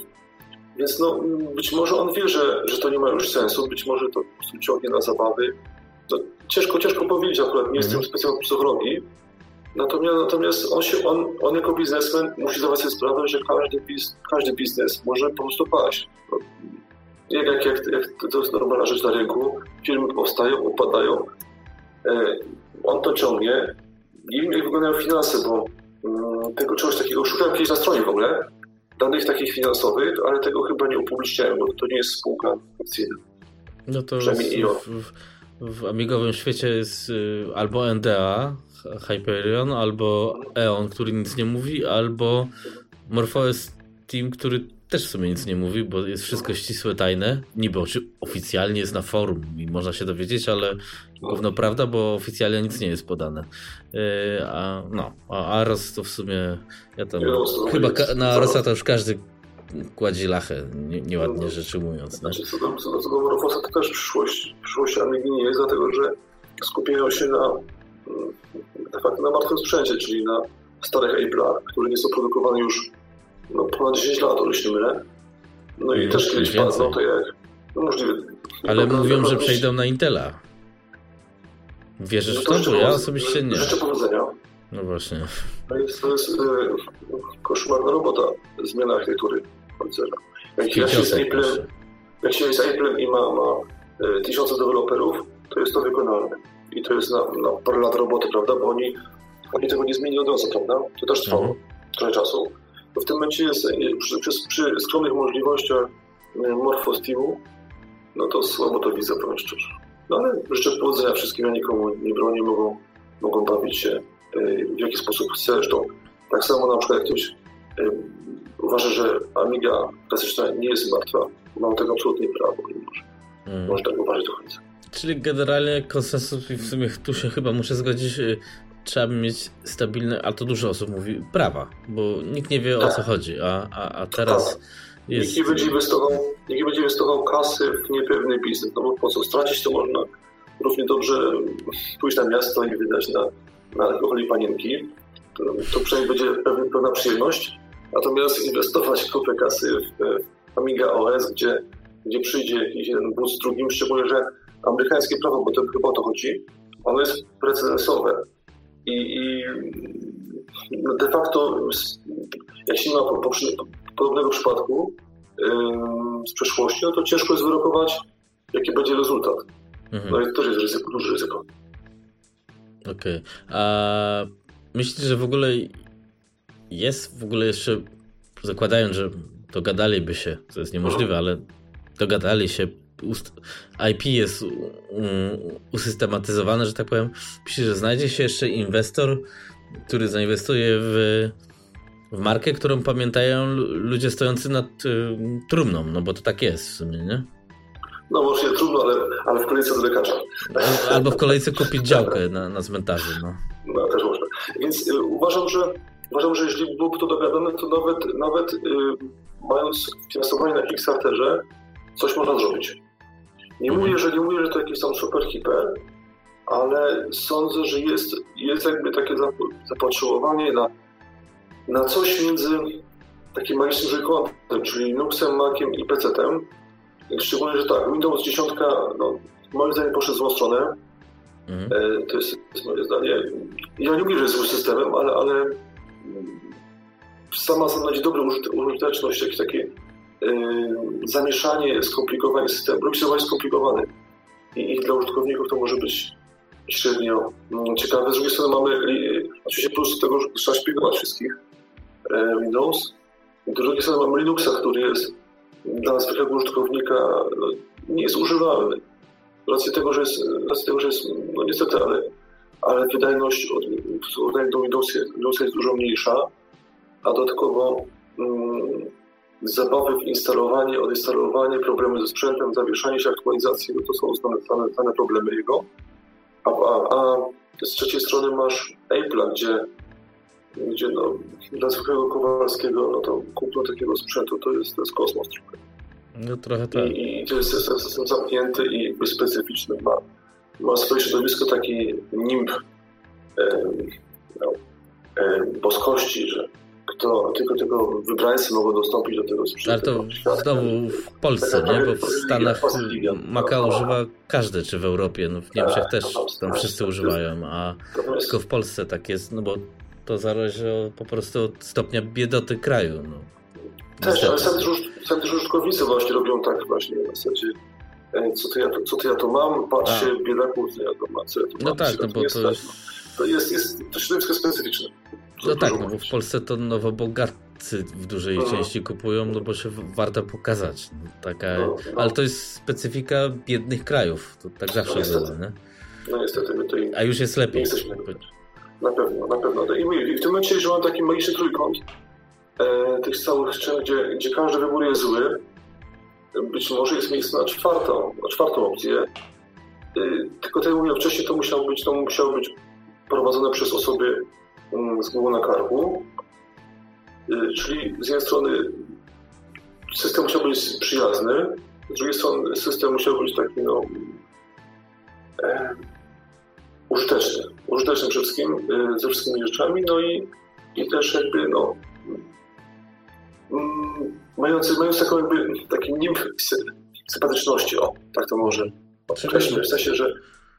Więc no, być może on wie, że, że to nie ma już sensu, być może to po prostu ciągnie na zabawy. No, ciężko, ciężko powiedzieć, akurat nie jestem mm. specjalistą psychologii, Natomiast, natomiast on, się, on, on jako biznesmen musi zdawać sobie sprawę, że każdy, biz, każdy biznes może po prostu paść. No, jak, jak, jak, jak to jest normalna rzecz na rynku, firmy powstają, upadają, e, on to ciągnie. Jak wyglądają finanse, bo mm, tego czegoś takiego szukałem kiedyś na stronie w ogóle, danych takich finansowych, ale tego chyba nie upubliczniałem, bo to nie jest spółka akcyjna. No to w, w, w amigowym świecie jest y, albo NDA, Hyperion, albo Eon, który nic nie mówi, albo MorphOS Team, który też w sumie nic nie mówi, bo jest wszystko ścisłe, tajne. Niby oficjalnie jest na forum i można się dowiedzieć, ale gówno prawda, bo oficjalnie nic nie jest podane. Yy, a no, a Aros to w sumie ja tam chyba na Arosa to już każdy kładzie lachę, nie, nieładnie rzeczy mówiąc. Znaczy, co do, co co do Morphosa to też przyszłość, przyszłość Amigi nie jest, dlatego że skupiają się na de facto na martwym sprzęcie, czyli na starych Apple'ach, które nie są produkowane już no, ponad 10 lat, o ile się mylę. No i, też kiedyś padną, to jak no możliwe. Ale mówią, że przejdą na Intela. Wierzysz no w to? Bo ja osobiście nie. Życzę powodzenia. No właśnie. To jest, to jest yy, koszmarna robota, zmiana architektury pancerza. Jak, jak się z Apple'em, jak się jest Apple'em i ma, ma y, tysiące deweloperów, to jest to wykonalne i to jest na, na parę lat roboty, prawda, bo oni, oni tego nie zmienili od razu, prawda? To też trwało mhm. trochę czasu. W tym momencie jest, przy, przy, przy skromnych możliwościach e, morfostimu, no to słabo to widzę, powiem szczerze. No ale życzę powodzenia wszystkim, ja nikomu nie bronię, mogą, mogą bawić się e, w jaki sposób chce. Zresztą tak samo na przykład jak ktoś e, uważa, że Amiga klasyczna nie jest martwa, mam tego absolutnie prawo i może, mm. może tak uważać do końca. Czyli generalnie konsensus i w sumie tu się chyba muszę zgodzić, trzeba mieć stabilne, ale to dużo osób mówi, prawa, bo nikt nie wie o co chodzi, a, a, a teraz jest... nikt, nie będzie inwestował, nikt nie będzie inwestował kasy w niepewny biznes, no bo po co stracić to można równie dobrze pójść na miasto i wydać na, na alkohol i panienki. To, to przynajmniej będzie pewna przyjemność. Natomiast inwestować kupę kasy w Amiga OS, gdzie, gdzie przyjdzie jakiś jeden bus z drugim, szczególnie, że amerykańskie prawo, bo to chyba o to chodzi, ono jest precedensowe. I, i de facto, jak się ma po, po, podobnego przypadku z przeszłości, no to ciężko jest wyrokować, jaki będzie rezultat. Mhm. No i to jest ryzyko, duże ryzyko. Okej. Okay. A myślisz, że w ogóle jest w ogóle jeszcze, zakładając, że dogadaliby się, co jest niemożliwe, ale dogadali się, IP jest usystematyzowane, że tak powiem. Myślisz, że znajdzie się jeszcze inwestor, który zainwestuje w, w markę, którą pamiętają ludzie stojący nad y, trumną, no bo to tak jest w sumie, nie? No może trudno, ale, ale w kolejce do lekarza. Albo w kolejce kupić działkę na, na cmentarzu. No. no też można. Więc y, uważam, że uważam, że jeżeli byłoby to dogadane, to nawet, nawet y, mając finansowanie na Kickstarterze, coś można zrobić. Nie mhm. mówię, że nie mówię, że to jakieś tam super hiper, ale sądzę, że jest, jest jakby takie zapotrzebowanie na, na coś między takim magicznym trójkątem, czyli Linuxem, Maciem i PC-tem. Szczególnie, że tak, Windows 10 no, moim zdaniem poszedł w złą stronę. Mhm. E, to, jest, to jest moje zdanie. Ja nie mówię, że jest złym systemem, ale, ale sama stanowi dobrą użyteczność, jakieś takie zamieszanie, skomplikowanie systemu. Blockchain jest skomplikowany i, i dla użytkowników to może być średnio mm, ciekawe. Z drugiej strony mamy yy, oczywiście plus tego, że trzeba szpiegować wszystkich yy, Windows. Z drugiej strony mamy Linuxa, który jest dla zwykłego użytkownika no, nie jest używalny. Z racji tego, że jest, racji tego, że jest no niestety, ale, ale wydajność od, od do Windowsa jest dużo mniejsza, a dodatkowo mm, zabawy w instalowanie, odinstalowanie, problemy ze sprzętem, zawieszanie się aktualizacji, no to są znane, znane, problemy jego. A, a, a, z trzeciej strony masz Apple'a, gdzie, gdzie no, dla zwykłego Kowalskiego no to kupno takiego sprzętu to jest, to jest kosmos trochę. No trochę tak. I, i to jest system zamknięty i jakby specyficzny. Ma, ma swoje środowisko taki nimb e, no, e, boskości, że tylko tego wybrańcy mogą dostąpić do tego sprzętu. Ale to znowu w Polsce, nie? Bo w Stanach Maka używa każdy, czy w Europie, no w Niemczech tak, też tam wszyscy używają, a tylko w Polsce tak jest, no bo to zależy po prostu od stopnia biedoty kraju. No. Też, ale sami też użytkownicy właśnie robią tak właśnie w zasadzie e, co to ja, co to ja to mam, patrzcie, biedaku, co ja to mam, co ja to no mam. Tak, no bo to jest... To jest, jest to środowisko specyficzne. No tak, no bo w Polsce to nowobogatcy w dużej Aha. części kupują, no bo się warto pokazać. No, taka, no, no. Ale to jest specyfika biednych krajów. To tak zawsze no, było, nie? No niestety. My tutaj A już jest lepiej. Jesteśmy, na pewno, na pewno. I w tym momencie, że mam taki magiczny trójkąt e, tych całych szczęk, gdzie, gdzie każdy wybór jest zły, być może jest miejsce na czwartą, na czwartą opcję. E, tylko tak jak mówiłem wcześniej, to musiało być, to musiało być prowadzone przez osoby z głową na karku. Y, czyli z jednej strony system musiał być przyjazny, z drugiej strony system musiał być taki no, e, użyteczny. Użyteczny przede wszystkim, e, ze wszystkimi rzeczami, no i, i też jakby no, mm, mający, mający taką jakby taki nimf sympatyczności, o, tak to może określmy, w sensie, że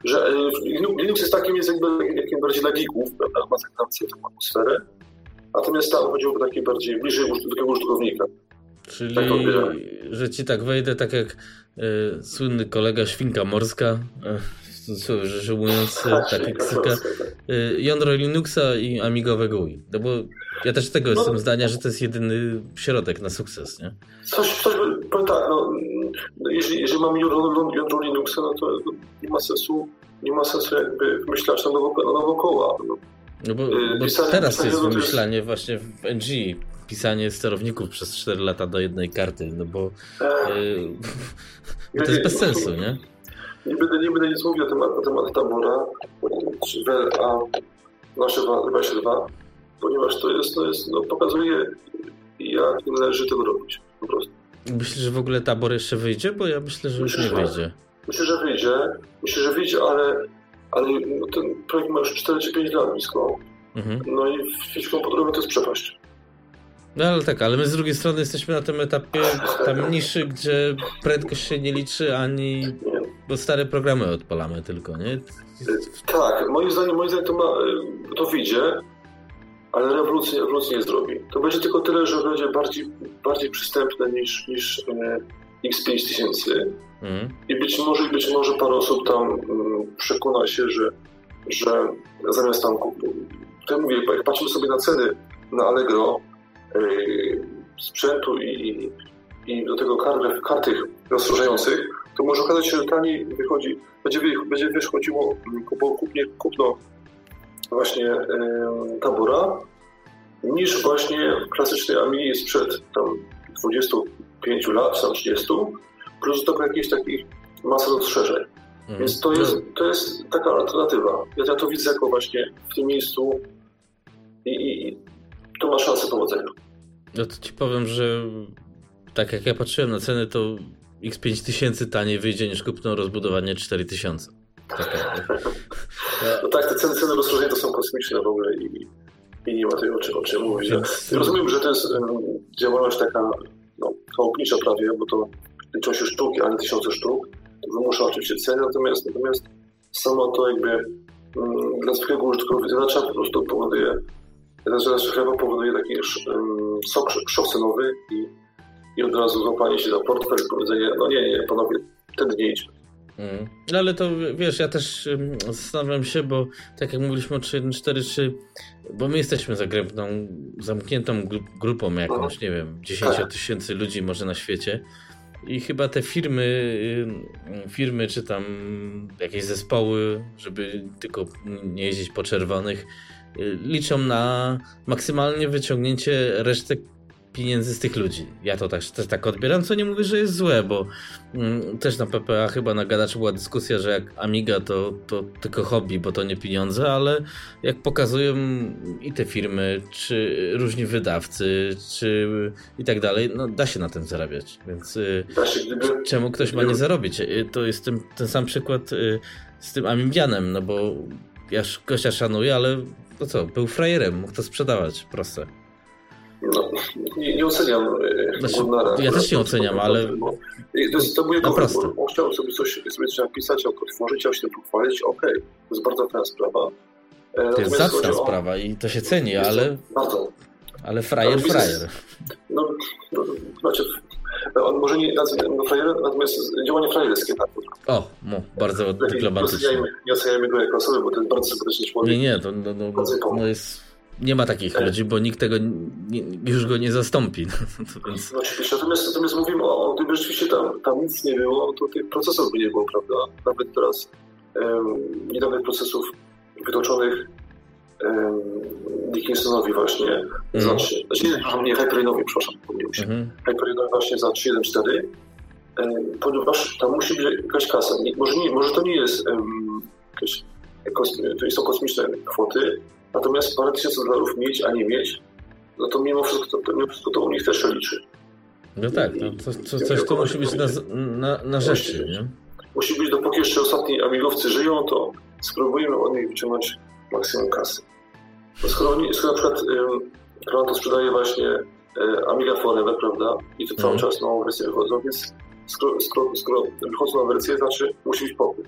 że e, Linux jest takim językiem jakim bardziej dla geeków, prawda, ma taką atmosferę, natomiast tam chodziło takie bardziej bliżej do takiego użytkownika. Czyli, tak że ci tak wejdę, tak jak y, słynny kolega Świnka Morska, y, rzecz ujmując, tak jak syka, y, jądro Linuxa i Amigowe GUI. No bo ja też tego no, jestem zdania, że to jest jedyny środek na sukces, nie? Coś, coś powiem tak, no, jeżeli, jeżeli mamy jądro, jądro Linuxa, no to nie ma sensu, nie ma sensu jakby wymyślać na nowo, na nowo koła. No, no bo, bo pisanie, teraz pisanie jest wymyślanie jest... właśnie w NG, pisanie sterowników przez 4 lata do jednej karty, no bo, yy, to jest bez sensu, nie? Nie będę, nie będę nic mówił na temat, na temat tabora, czy WLA, nasze 22, ponieważ to jest, to jest no, pokazuje, jak należy tego robić, po prostu. Myślisz, że w ogóle tabor jeszcze wyjdzie? Bo ja myślę, że myślę, już nie wyjdzie. Myślę, że wyjdzie. Myślę, że wyjdzie, ale, ale ten projekt ma już 4 czy 5 lat blisko. Mhm. No i w sieci komputerowej to jest przepaść. No ale tak, ale my z drugiej strony jesteśmy na tym etapie tam niższy, gdzie prędkość się nie liczy, ani bo stare programy odpalamy tylko, nie? Tak, moim zdaniem, moim zdaniem to, ma, to wyjdzie, ale rewolucji, rewolucji nie zrobi. To będzie tylko tyle, że będzie bardziej, bardziej przystępne niż, niż e, X5000 mm. i być może, być może parę osób tam mm, przekona się, że, że zamiast tam, to mówię, jak patrzymy sobie na ceny na Allegro, yy, sprzętu i, i do tego kart, kart tych rozszerzających, to może okazać się, że taniej wychodzi, będzie, będzie wychodziło kupnie, kupno właśnie yy, tabora, niż właśnie klasycznej Amigi sprzed tam 25 lat, tam 30, plus do tego jakieś takich masa rozszerzeń. Mhm. Więc to jest, to jest taka alternatywa. Ja, ja to widzę jako właśnie w tym miejscu i, i to ma szansę powodzenia. No to ci powiem, że tak jak ja patrzyłem na ceny, to X5000 taniej wyjdzie niż kupno rozbudowanie 4000. Tak, no tak, te ceny, ceny rozszerzenia to są kosmiczne w ogóle i, i nie ma tutaj o czym, o czym mówić. Rozumiem, że to jest działalność taka no, chałupnicza prawie, bo to liczą się sztuki, a nie tysiące sztuk. To wymusza oczywiście ceny, natomiast, natomiast samo to jakby um, dla zwykłego użytkownika po prostu powoduje chleba powoduje taki um, szok, szok cenowy i, i od razu złapanie się za portfel i powiedzenie, no nie, nie, panowie, wtedy nie idźmy. Mm. No ale to wiesz, ja też zastanawiam się, bo tak jak mówiliśmy o 3.1.4.3, bo my jesteśmy zagrębną, zamkniętą grupą jakąś, mhm. nie wiem, 10 tak. tysięcy ludzi może na świecie. I chyba te firmy, firmy czy tam jakieś zespoły, żeby tylko nie jeździć po czerwonych, liczą na maksymalnie wyciągnięcie resztek pieniędzy z tych ludzi. Ja to też, też tak odbieram, co nie mówię, że jest złe, bo mm, też na PPA chyba na gadaczu była dyskusja, że jak Amiga to, to tylko hobby, bo to nie pieniądze, ale jak pokazują i te firmy, czy różni wydawcy, czy i tak dalej, no da się na tym zarabiać, więc y, czemu ktoś ma nie zarobić? Y, to jest ten, ten sam przykład y, z tym Amigianem, no bo ja gościa szanuję, ale to co, był frajerem, mógł to sprzedawać, proste. No, nie, nie oceniam e, znaczy, Ja też nie oceniam, ale... To, jest, to był jego wybór. On chciał sobie coś, sobie coś napisać, to tworzyć, chciał się tym pochwalić, okej, okay, to jest bardzo fajna sprawa. E, to jest zacna sprawa i to się ceni, ale... Bardzo. Ale frajer, frajer. No, no, znaczy, on może nie no, frajer, natomiast działanie frajerskie tak. O, no, bardzo dyplomatycznie. Nie oceniajmy go jako osoby, bo to jest bardzo sympatyczny człowiek. Nie, nie, to no, no, no jest nie ma takich tak. ludzi, bo nikt tego nie, już go nie zastąpi. No, więc... no oczywiście, natomiast, natomiast mówimy o, gdyby rzeczywiście tam, tam nic nie było, to tych procesów by nie było, prawda? Nawet teraz um, niedawnych procesów wytoczonych um, Dickinsonowi właśnie mm. za 3, znaczy nie, przepraszam, nie, Hyperionowi, przepraszam, pomyliłem się. Mm. Hyperionowi właśnie za 3.1.4, um, ponieważ tam musi być jakaś kasa. Nie, może, nie, może to nie jest um, jakieś, to są kosmiczne kwoty, Natomiast parę tysięcy dolarów mieć, a nie mieć, no to mimo wszystko to, mimo wszystko to u nich też się liczy. No tak, no to, to, coś to musi być na, na, na rzeczy, nie? Musi być, dopóki jeszcze ostatni amigowcy żyją, to spróbujemy od nich wyciągnąć maksimum kasy. No skoro, oni, skoro na przykład um, to sprzedaje właśnie e, Amiga Forever, prawda? I to cały mm. czas nową wersję wychodzą, więc skoro, skoro, skoro wychodzą na wersję, znaczy musi być popyt.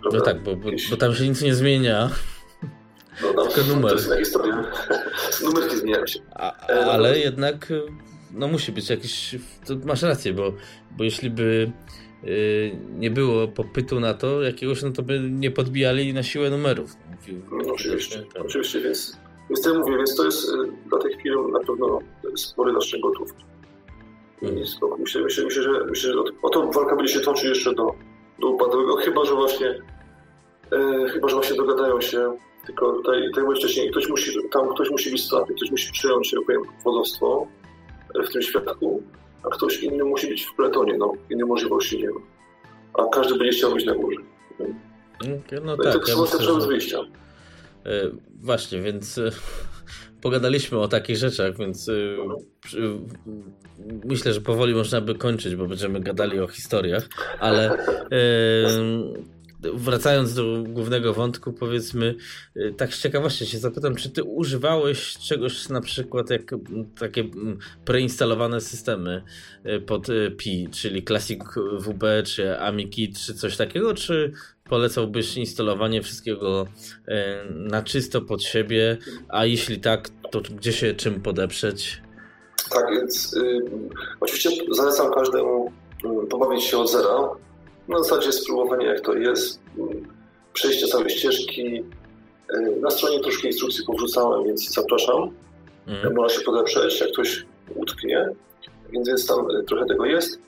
Prawda? No tak, bo, bo, bo, tam się nic nie zmienia. No, no, Tylko numer. To jest. Numerki zmieniają się. A, e, ale jednak no musi być jakiś... Masz rację, bo, bo jeśli by yy, nie było popytu na to jakiegoś, no to by nie podbijali na siłę numerów. No, oczywiście, tak. oczywiście, więc, więc to ja mówię, więc to jest dla tych firm na pewno spory nasz gotówki. Hmm. Myślę, myślę, myślę, że, myślę, że o to walka będzie się toczyć jeszcze do, do upadłego, chyba że właśnie e, chyba, że właśnie dogadają się tylko tutaj, tak jak wcześniej, ktoś musi, tam ktoś musi być stratny, ktoś musi przejąć, się powiem, wodowstwo w tym świadku, a ktoś inny musi być w pletonie, no, innej możliwości nie ma. A każdy będzie chciał być na górze. No, no, no tak, tak ja myślę, że... wyjścia. Yy, właśnie, więc yy, pogadaliśmy o takich rzeczach, więc myślę, że powoli można by kończyć, bo będziemy gadali o historiach, ale wracając do głównego wątku, powiedzmy, y, tak z ciekawości się zapytam, czy ty używałeś czegoś na przykład jak takie preinstalowane systemy y, pod y, Pi, czyli Classic WB, czy AmiKit, czy coś takiego, czy polecałbyś instalowanie wszystkiego na czysto pod siebie, a jeśli tak, to gdzie się czym podeprzeć? Tak, więc y, oczywiście zalecam każdemu pobawić się od zera, na zasadzie spróbowania jak to jest, przejście całej ścieżki. Y, na stronie troszkę instrukcji powrzucałem, więc zapraszam. Mm. Można się podeprzeć, jak ktoś utknie, więc, więc tam y, trochę tego jest.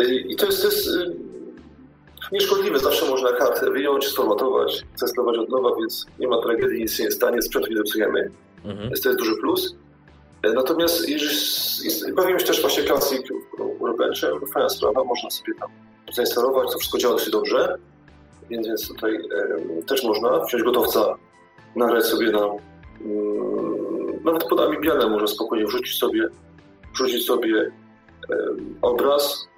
Y, I to jest, to jest nieszkodliwe, zawsze można kartę wyjąć, sformatować, zastosować od nowa, więc nie ma tragedii, nic się nie stanie, sprzęt nie zepsujemy. Mm. To jest duży plus. Natomiast jeżeli, bawiłem się też właśnie Classic Workbenchem, fajna sprawa, można sobie tam zainstalować, to wszystko działa dosyć dobrze, więc, więc tutaj też można wziąć gotowca, nagrać sobie na mm, nawet pod Amibianem może spokojnie wrzucić sobie wrzucić sobie obraz.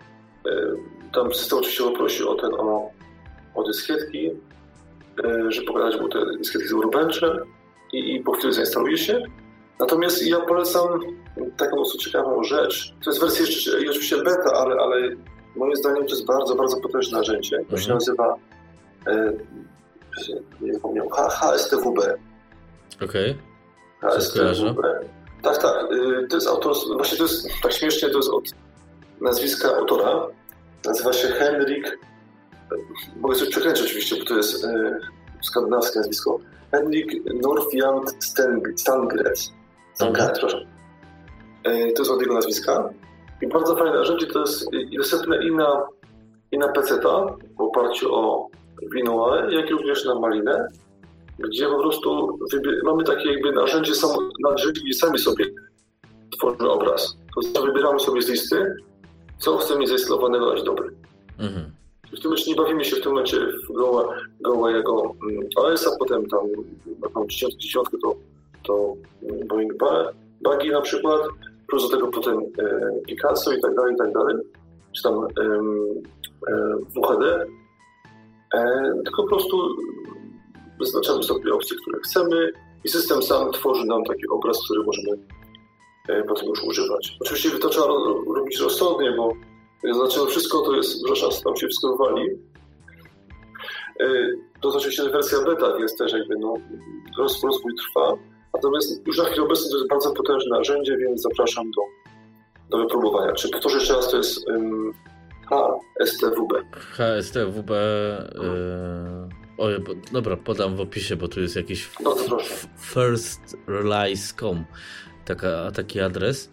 Tam system oczywiście poprosi o ten, o, o dyskietki, żeby pokazać mu te dyskietki z Urbenczem i, i po chwili zainstaluje się. Natomiast ja polecam taką dosyć ciekawą rzecz. To jest wersja jeszcze, oczywiście beta, ale, ale moim zdaniem to jest bardzo, bardzo potężne narzędzie. To się mhm. nazywa e, nie zapomniałem, HSTWB. Okej. Okay. HSTWB. Tak, tak. E, to jest autor, właśnie to jest tak śmiesznie, to jest od nazwiska autora. Nazywa się Henrik, mogę coś przekręcić oczywiście, bo to jest e, skandynawskie nazwisko. Henrik Norfiand Stangret. Stangret, mhm. przepraszam. E, to jest od jego nazwiska. I bardzo fajne narzędzie to jest dostępne i na, i na PC w oparciu o Winuale, jak również na Malinę, gdzie po prostu mamy takie jakby narzędzie, samo, narzędzie sami sobie tworzymy obraz. To znaczy wybieramy sobie z listy, co chcemy zainstalowanego na dobry. Mhm. W tym momencie nie bawimy się w tym momencie w gołe, gołe jego mm, OS, a potem tam mam dziesiątkę, to, to Boeing Buggy na przykład, plus do tego potem e, Picasso i tak dalej, i tak dalej, czy tam WHD, e, tylko po prostu wyznaczamy sobie opcje, które chcemy i system sam tworzy nam taki obraz, który możemy e, potem już używać. Oczywiście to trzeba robić rozsądnie, bo znaczy wszystko to jest szansa, tam się wszystko wywali. To oczywiście wersja beta, więc też jakby no, rozwój trwa. Natomiast już na chwilę obecną to jest bardzo potężne narzędzie, więc zapraszam do, do wypróbowania. Czy powtórzę jeszcze raz, to jest um, HSTWB. HSTWB. Yy... Oj, bo, dobra, podam w opisie, bo tu jest jakiś no, firstrelease.com taka, taki adres.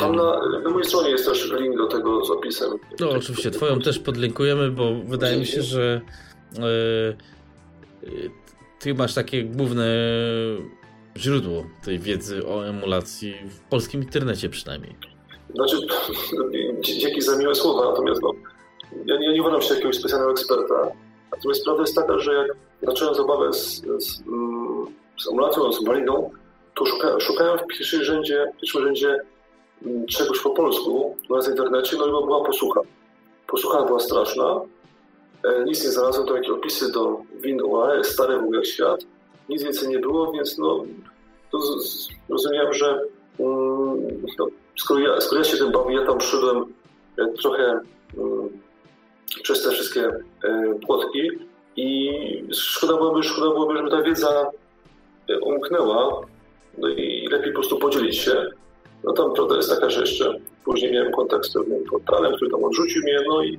Tam na, na mojej stronie jest też link do tego z opisem. No oczywiście, twoją też podlinkujemy, bo wydaje mi się, że yy, ty masz takie główne źródło tej wiedzy o emulacji w polskim internecie przynajmniej. Znaczy, dzięki za miłe słowa, natomiast no, ja, ja nie uważam się jakiegoś specjalnego eksperta. Natomiast prawda jest taka, że jak zacząłem zabawę z, z, mm, z emulacją, z Maliną, to szuka, szukałem w pierwszym rzędzie, w pierwszym rzędzie mm, czegoś po polsku w internecie, no i była posłucha. Posłucha była straszna. E, nic nie znalazłem, to jakieś opisy do win UAE, stare w ogóle świat nic więcej nie było, więc no, rozumiałem, że um, no, skoro, ja, skoro ja się tym bawię, ja tam przyszedłem e, trochę um, przez te wszystkie e, płotki i szkoda byłoby, szkoda byłoby, żeby ta wiedza e, umknęła no i lepiej po prostu podzielić się. No tam prawda jest taka, że jeszcze później miałem kontakt z pewnym portalem, który tam odrzucił mnie, no i,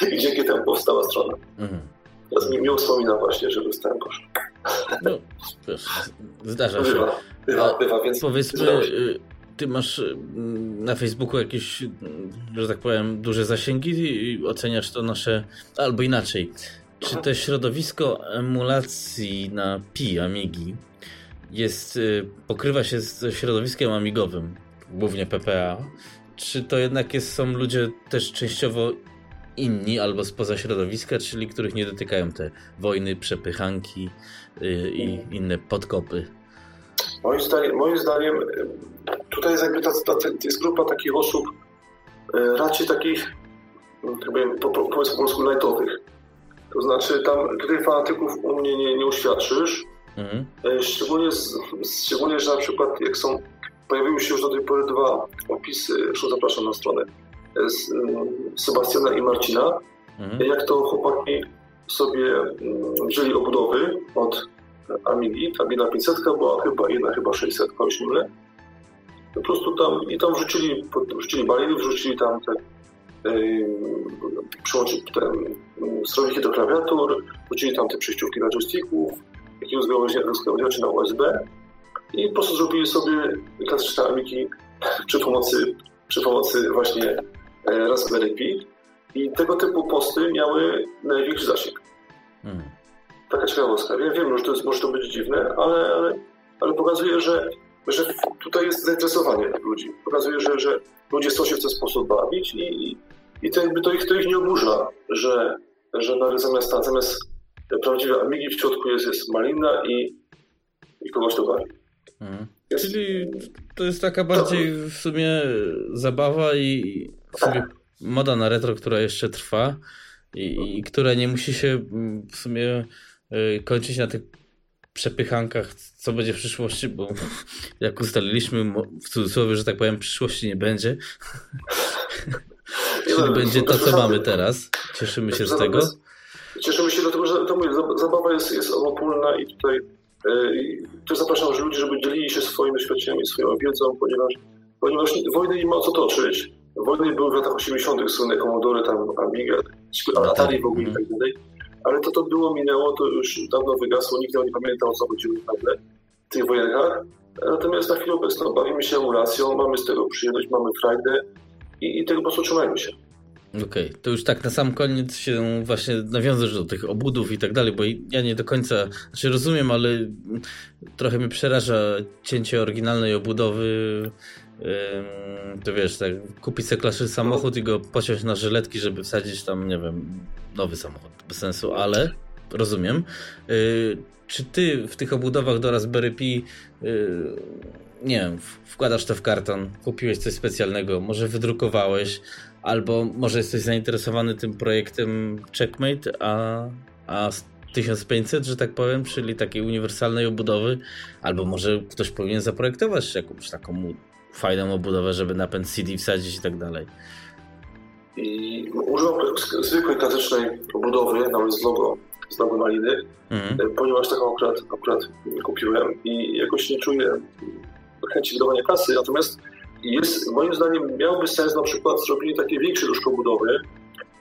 i dzięki temu powstała strona. Mhm. Teraz mi miło wspomina właśnie, że dostałem kosz. No, wiesz, zdarza się. Bywa, bywa, bywa więc powiedzmy, y, ty masz y, na Facebooku jakieś, y, że tak powiem, duże zasięgi i oceniasz to nasze, albo inaczej. Czy to środowisko emulacji na Pi Amigi jest, pokrywa się z środowiskiem amigowym, głównie PPA? Czy to jednak jest, są ludzie też częściowo inni albo spoza środowiska, czyli których nie dotykają te wojny, przepychanki yy, i inne podkopy. Moim zdaniem, moim zdaniem tutaj jest, jakby ta, ta, jest grupa takich osób e, raczej takich, jakby, po, po, powiedzmy po polsku, lightowych. To znaczy tam gry fanatyków u mnie nie, nie uświadczysz. Mhm. Szczególnie, szczególnie, że na przykład jak są, pojawiły się już do tej pory dwa opisy, zresztą zapraszam na stronę, Sebastiana i Marcina, mhm. jak to chłopaki sobie wzięli obudowy od Amigi, ta jedna 500 była chyba, jedna chyba 600, już mylę. Po prostu tam, i tam wrzucili, wrzucili baliny, wrzucili tam te yy, przyłączyli te sterowniki do klawiatur, wrzucili tam te przejściówki dla joysticków, jakiegoś rozgałęziaczy na USB i po prostu zrobili sobie klasyczne Amigi przy pomocy, przy pomocy właśnie Raspberry Pi i tego typu posty miały największy zasięg. Hmm taka ciekawostka. Ja wiem, że to jest, może to być dziwne, ale, ale, ale pokazuje, że, że tutaj jest zainteresowanie ludzi. Pokazuje, że, że ludzie chcą się w ten sposób bawić i, i to, jakby to, ich, to ich nie oburza, że, że nawet zamiast, zamiast prawdziwej amigi w środku jest, jest malina i, i kogoś to bawi. Mhm. Jest... Czyli to jest taka bardziej w sumie zabawa i w sumie moda na retro, która jeszcze trwa i, i która nie musi się w sumie Y, kończyć na tych przepychankach, co będzie w przyszłości, bo jak ustaliliśmy w cudzysłowie, że tak powiem, przyszłości nie będzie. Czyli będzie to, co mamy teraz. Cieszymy się z tego. Cieszymy się dlatego, że to mówię, zabawa jest, jest obopólna i tutaj yy, też zapraszam ludzi, żeby dzielili się swoimi doświadczeniami, swoją wiedzą, ponieważ, ponieważ wojny nie ma co toczyć. Wojny były w latach 80. słynne Commodore, tam Amiga, Atari w ogóle i tak dalej ale to to było, minęło, to już dawno wygasło, nikt nie pamiętał, o co chodziło naprawdę w tych wojenkach. Natomiast na chwilę obecną bawimy się emulacją, mamy z tego przyjemność, mamy frajdę i, i tego po prostu trzymajmy się. Okej, okay. to już tak na sam koniec się właśnie nawiążesz do tych obudów i tak dalej, bo ja nie do końca, znaczy rozumiem, ale trochę mnie przeraża cięcie oryginalnej obudowy to wiesz, tak, kupić sobie klasy samochód i go pociąć na żyletki, żeby wsadzić tam, nie wiem, nowy samochód, bez sensu, ale rozumiem. Y, czy ty w tych obudowach do Raspberry Pi y, nie wiem, wkładasz to w karton, kupiłeś coś specjalnego, może wydrukowałeś, albo może jesteś zainteresowany tym projektem Checkmate, a, a 1500, że tak powiem, czyli takiej uniwersalnej obudowy, albo może ktoś powinien zaprojektować jakąś taką fajną obudowę, żeby napęd CD wsadzić i tak dalej. I używam zwykłej, klasycznej obudowy, nawet z logo, z logo maliny, mhm. E, ponieważ taką akurat, akurat kupiłem i jakoś nie czuję chęci wydawania kasy, natomiast jest, moim zdaniem miałby sens na przykład zrobienie takiej większej troszkę obudowy,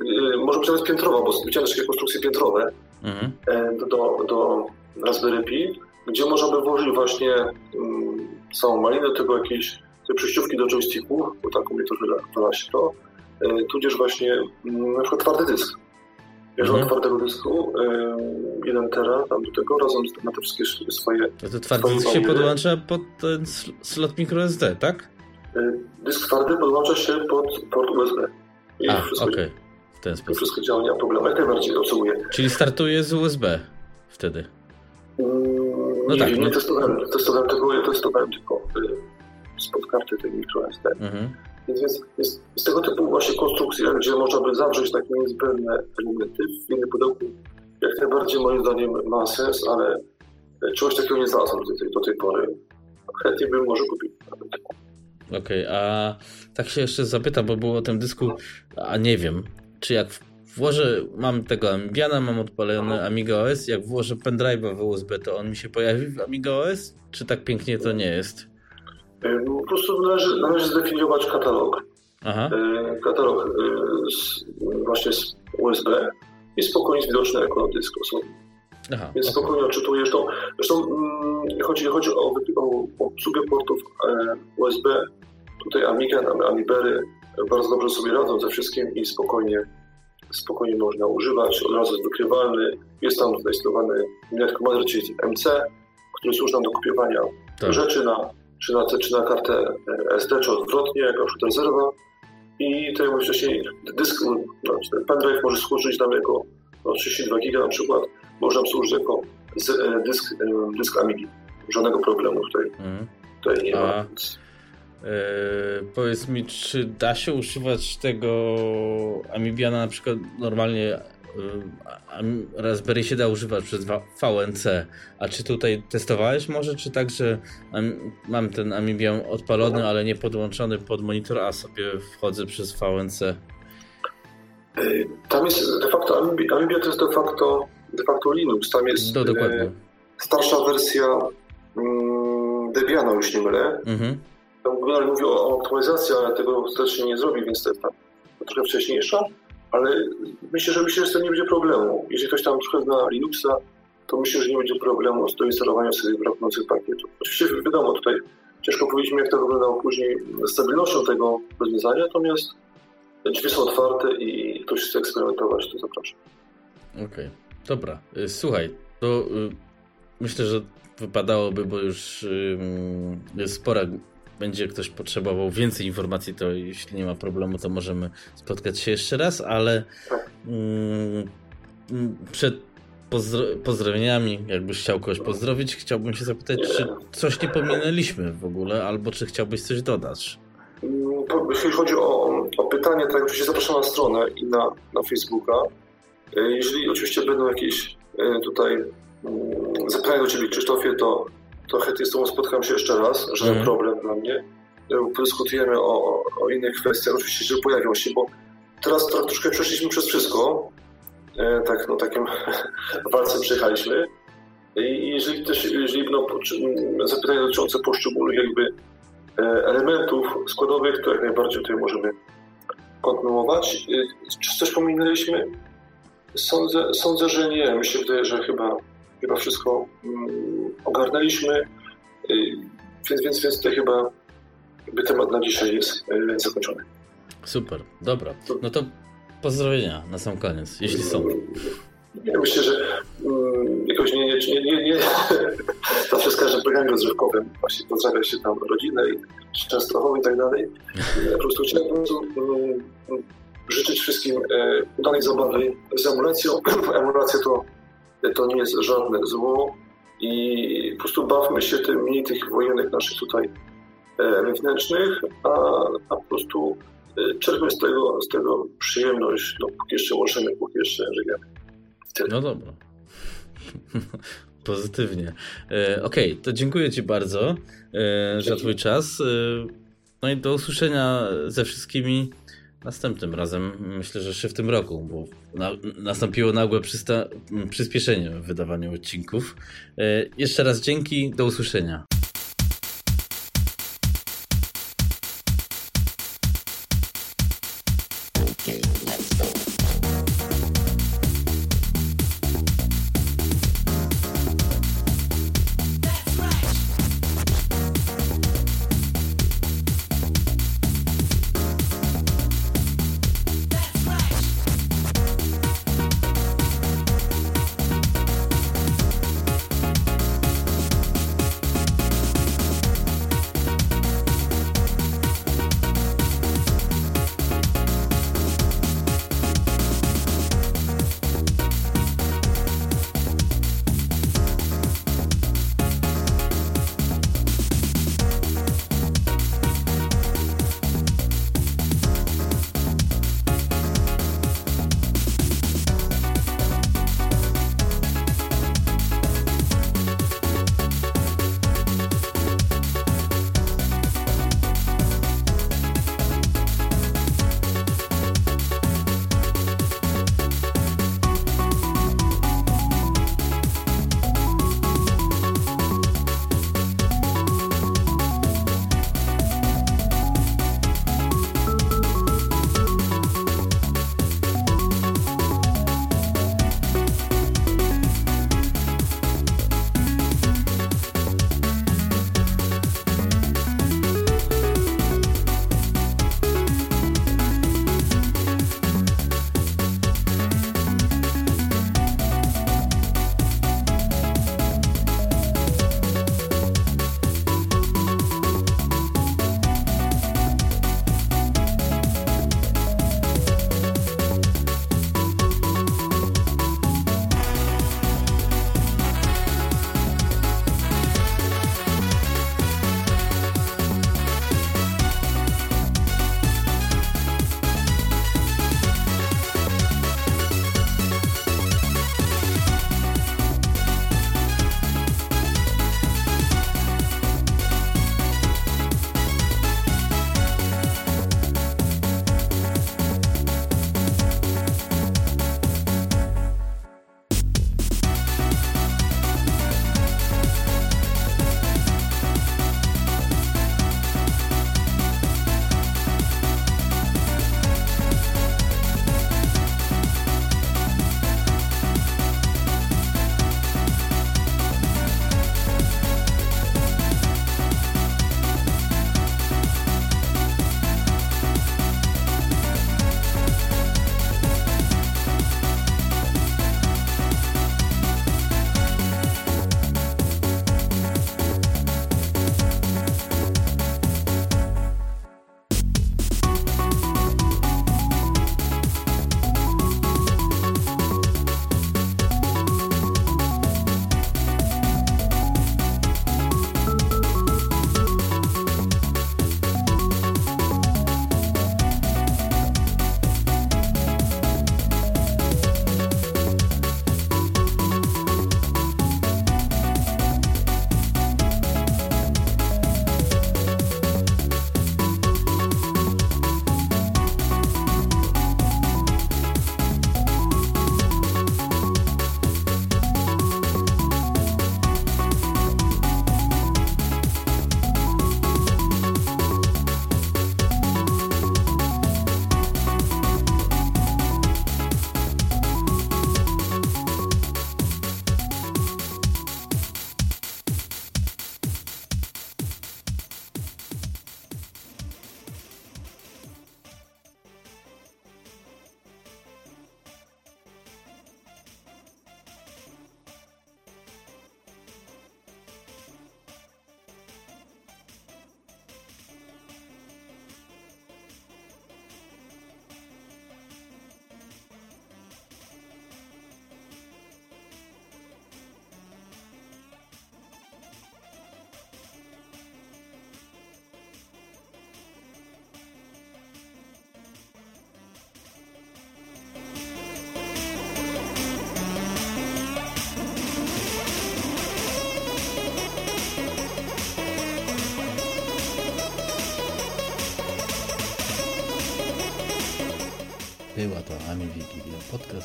e, może być nawet piętrowa, bo widziałem takie konstrukcje piętrowe mhm. E, do, do, Raspberry Pi, gdzie można by włożyć właśnie um, całą malinę, do tego przejściówki do joysticków, bo tak u mnie to się to, e, tudzież właśnie mm, na przykład twardy dysk. Jeżeli mhm. twardego dysku, 1 tera tam do tego, razem na te wszystkie swoje... No to twardy dysk się podłącza pod ten slot microSD, tak? E, dysk twardy podłącza się pod port USB. I A, okej. Okay. W ten sposób. Wszystkie działania, problemy jak najbardziej obsługuje. Czyli startuje z USB wtedy? Mm, no nie, tak, nie, no. testowałem, testowałem ja testowałem tylko spod karty tej microSD. Mhm. Więc jest, jest, jest tego typu właśnie konstrukcja, gdzie można by zawrzeć takie niezbędne elementy w jednym pudełku. Jak najbardziej moim zdaniem ma sens, ale czegoś takiego nie znalazłem do tej, do tej pory. Chętnie bym może kupił. Okej, okay, a tak się jeszcze zapytam, bo było o tym dysku, a nie wiem, czy jak włożę, mam tego Ambiana, mam odpalony Amiga OS, jak włożę pendrive'a w USB, to on mi się pojawi w Amiga OS? Czy tak pięknie to nie jest? Po prostu należy, należy zdefiniować katalog. Aha. E, katalog e, z, właśnie z USB i spokojnie jest widoczny jako dysk osobny. Aha, Więc okay. spokojnie odczytujesz to. Zresztą mm, chodzi, chodzi o, o obsługę portów e, USB. Tutaj Amiga, Amibery bardzo dobrze sobie radzą ze wszystkim i spokojnie, spokojnie można używać. Od razu jest wykrywalny. Jest tam zainstalowany Net Commander, czyli MC, który służy nam do kopiowania tak. rzeczy na czy na, czy na kartę e, SD, czy odwrotnie, jako przykład rezerwa. I tak jak wcześniej, dysk, no, pendrive może służyć nam jako no, 32 giga na przykład, może nam służyć jako z, e, dysk, e, dysk Amigi. żadnego problemu tutaj, mm. tutaj nie ma. Yy, powiedz mi, czy da się używać tego Amibiana na przykład normalnie Raspberry się da używać przez VNC, a czy tutaj testowałeś może, czy tak, że mam ten Amibian odpalony, ale nie podłączony pod monitor, a sobie wchodzę przez VNC? Yy, tam jest de facto, Amibia to jest de facto, de facto Linux, tam jest no, dokładnie. starsza wersja mm, Debiana, już nie mylę. Mhm Generalnie mówił o aktualizacji, ale tego ostatecznie nie zrobi, więc to jest trochę wcześniejsza, ale myślę, że myślę, że z tym nie będzie problemu. Jeżeli ktoś tam trochę zna Linuxa, to myślę, że nie będzie problemu z doinstalowaniem sobie brakujących pakietów. Oczywiście wiadomo, tutaj ciężko powiedzieć, jak to wyglądało później stabilnością tego rozwiązania, natomiast drzwi są otwarte i ktoś chce eksperymentować, to zapraszam. Okej, okay. dobra. Y, słuchaj, to y, myślę, że wypadałoby, bo już jest spora będzie ktoś potrzebował więcej informacji, to jeśli nie ma problemu, to możemy spotkać się jeszcze raz, ale mm, przed pozdro pozdrowieniami, jakbyś chciał kogoś pozdrowić, chciałbym się zapytać, czy coś nie pominęliśmy w ogóle, albo czy chciałbyś coś dodać? Mm, jeśli chodzi o, o pytanie, to oczywiście zapraszam na stronę i na, na Facebooka. E, jeżeli oczywiście będą jakieś e, tutaj mm, zapytania do Ciebie, Krzysztofie, to to chętnie z Tobą spotkam się jeszcze raz, żaden mm. problem dla mnie. Podyskutujemy o, o innych kwestiach, oczywiście, że pojawią się, bo teraz troszkę przeszliśmy przez wszystko. E, tak, no takim walcem przejechaliśmy. I jeżeli też, jeżeli no, zapytania dotyczące poszczególnych jakby e, elementów składowych, to jak najbardziej tutaj możemy kontynuować. E, czy coś pominęliśmy? Sądzę, sądzę, że nie. Mi się wydaje, że chyba chyba wszystko mm, ogarnęliśmy, y, więc, więc, więc to chyba jakby temat na dzisiaj jest y, zakończony. Super, dobra. No to pozdrowienia na sam koniec, jeśli są. Ja myślę, że um, jakoś nie, nie, nie, nie zawsze z każdym programem rozrywkowym właśnie pozdrawia się tam rodzinę i Częstochową i tak dalej. Po prostu chciałbym um, życzyć wszystkim e, udanej zabawy z emulacją. Emulacja to to nie jest żadne zło i po prostu bawmy się tym, mniej tych wojenek naszych tutaj e, wewnętrznych, a, a po prostu e, czerpmy z tego, z tego przyjemność, no, póki jeszcze możemy, póki jeszcze żyjemy. Tyle. No dobra. Pozytywnie. E, Okej, okay, to dziękuję Ci bardzo e, za Twój czas. E, no i do usłyszenia ze wszystkimi Następnym razem, myślę, że jeszcze w tym roku, bo na, nastąpiło nagłe przyspieszenie w wydawaniu odcinków. E, jeszcze raz dzięki, do usłyszenia.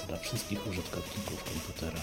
Dla wszystkich użytkowników komputera.